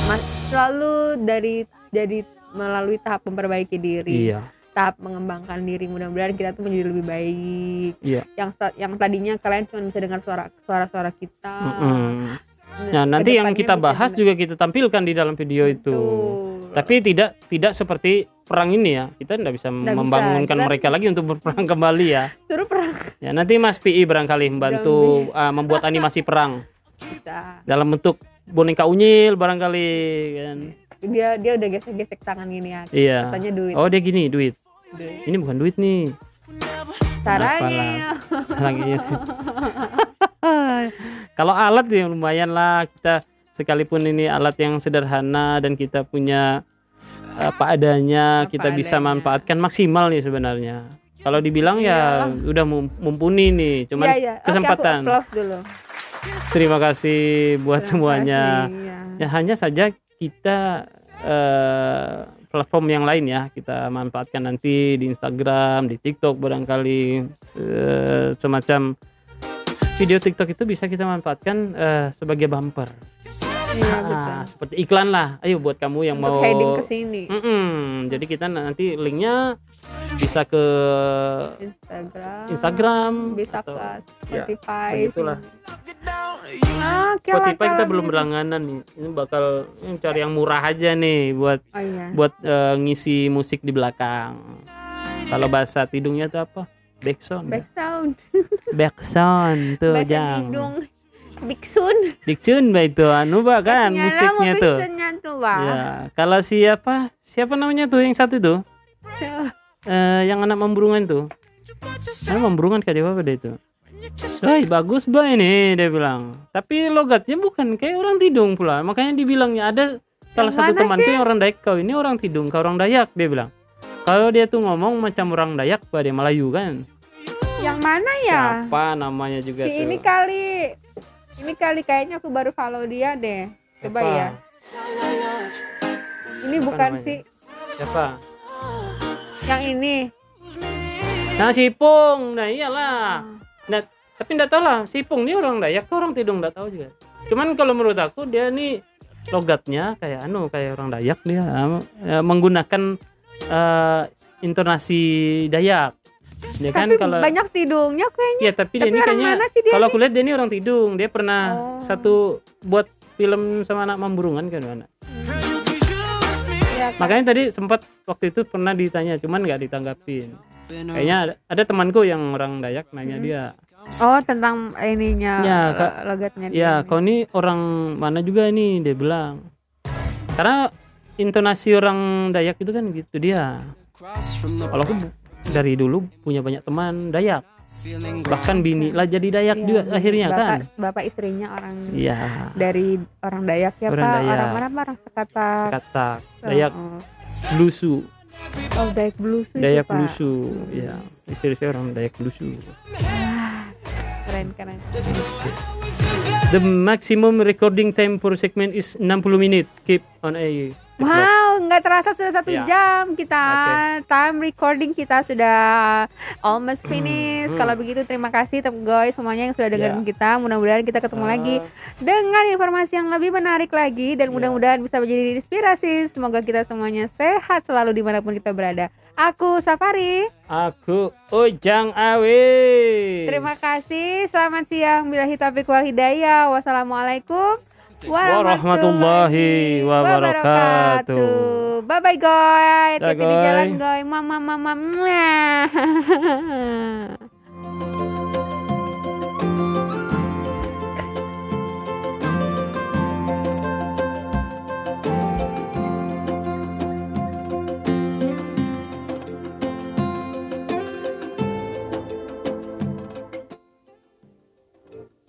Mas, selalu dari jadi melalui tahap memperbaiki diri, Iya, tahap mengembangkan diri. Mudah-mudahan kita tuh menjadi lebih baik. iya. Yang yang tadinya kalian cuma bisa dengar suara suara-suara kita. Mm-mm. Nah, nanti yang kita bahas juga kita tampilkan di dalam video itu. Betul. Tapi tidak tidak seperti perang ini ya. Kita tidak bisa Nggak bisa. membangunkan Kita- mereka lagi untuk berperang kembali ya. suruh perang Ya, nanti Mas PI barangkali membantu uh, membuat animasi perang kita. dalam bentuk boneka unyil barangkali kan. Dia dia udah gesek-gesek tangan gini ya. Iya. Katanya duit. Oh, dia gini, duit. Ini bukan duit nih. Caranya. Gitu. [LAUGHS] Kalau alat ya lumayan lah kita sekalipun ini alat yang sederhana dan kita punya apa adanya Apa kita bisa adanya. manfaatkan maksimal nih sebenarnya. Kalau dibilang ya udah mum- mumpuni nih, cuman Iya, iya. Oke, aku kesempatan. dulu. Terima kasih buat Terima semuanya. kasih, iya. Ya hanya saja kita eh, platform yang lain ya kita manfaatkan nanti di Instagram, di TikTok barangkali eh, semacam video TikTok itu bisa kita manfaatkan eh, sebagai bumper. Iya, Ah, betul. seperti iklan lah. Ayo buat kamu yang Untuk mau heading ke sini. Jadi kita nanti linknya bisa ke Instagram. Instagram Bisa atau- ke ya, Spotify. begitulah. Oke lah, Spotify kita belum gitu. berlangganan nih. Ini bakal ini cari yang murah aja nih buat Oh iya. buat eh, ngisi musik di belakang. Kalau bahasa tidungnya tuh apa? Backsound. Back sound. Backsound tuh Bahasa jang. hidung. Biksun. Diksun bah itu anu bah kan nyala musiknya tuh. Tuh. Ya, kalau siapa? Siapa namanya tuh yang satu tuh? [LAUGHS] Eh, yang anak memburungan tuh. Ah, memburungan kayak apa deh itu? Hai, bagus bah ini dia bilang. Tapi logatnya bukan kayak orang Tidung pula. Makanya dibilangnya ada salah Yang satu temanku yang orang Dayak kau ini orang Tidung, kau orang Dayak dia bilang. Kalau dia tuh ngomong macam orang Dayak, bah dia Melayu kan. Yang mana ya? Siapa namanya juga Si tuh? ini kali. Ini kali kayaknya aku baru follow dia deh. Coba Siapa? ya. Ini Siapa bukan namanya? sih Siapa? yang ini. Nah, Sipung. Nah, iyalah. Nah, tapi enggak tahu lah, Sipung ini orang Dayak atau orang Tidung enggak tahu juga. Cuman kalau menurut aku dia nih logatnya kayak anu kayak orang Dayak dia eh, menggunakan eh, intonasi Dayak. Ya kan Tapi kalau banyak tidungnya kayaknya. ya tapi, dia tapi ini orang kayaknya dia kalau aku lihat dia ini orang Tidung. Dia pernah Oh. satu buat film sama anak memburungan kan anak. Ya, kan? Makanya tadi sempat waktu itu pernah ditanya cuman nggak ditanggapin. Kayaknya ada, ada temanku yang orang Dayak nanya Hmm. dia, Oh, tentang ininya Ya, Kak. logatnya. dia Ya, ini. kau ini orang mana juga ini dia bilang. Karena intonasi orang Dayak itu kan gitu dia. Kalau aku dari dulu punya banyak teman Dayak. Bahkan bini lah jadi Dayak Iya, juga akhirnya bapak, kan. Bapak istrinya orang Iya, dari orang Dayak ya, Orang Pak. Dayak. Orang mana? Orang Sekatak. kata Dayak Oh, Blusu, oh, Dayak Blusu itu, Dayak Pak. Blusu. Ya, istri saya orang Dayak Blusu. Keren, keren. The maximum recording time per segment is 60 menit. Keep on air. Wow, nggak terasa sudah satu Ya. jam kita Oke. time recording kita sudah almost finish. Hmm. Kalau begitu terima kasih tem guys semuanya yang sudah dengerin Ya. kita. Mudah-mudahan kita ketemu Ah. lagi dengan informasi yang lebih menarik lagi dan Ya. mudah-mudahan bisa menjadi inspirasi. Semoga kita semuanya sehat selalu di mana pun kita berada. Aku Safari. Aku Ujang Awi. Terima kasih. Selamat siang. Bila taufiq wal hidayah. Wassalamualaikum Warahmatullahi wabarakatuh. Bye bye guys. Hati-hati di jalan guys. Mama mama. Mwah. [LAUGHS]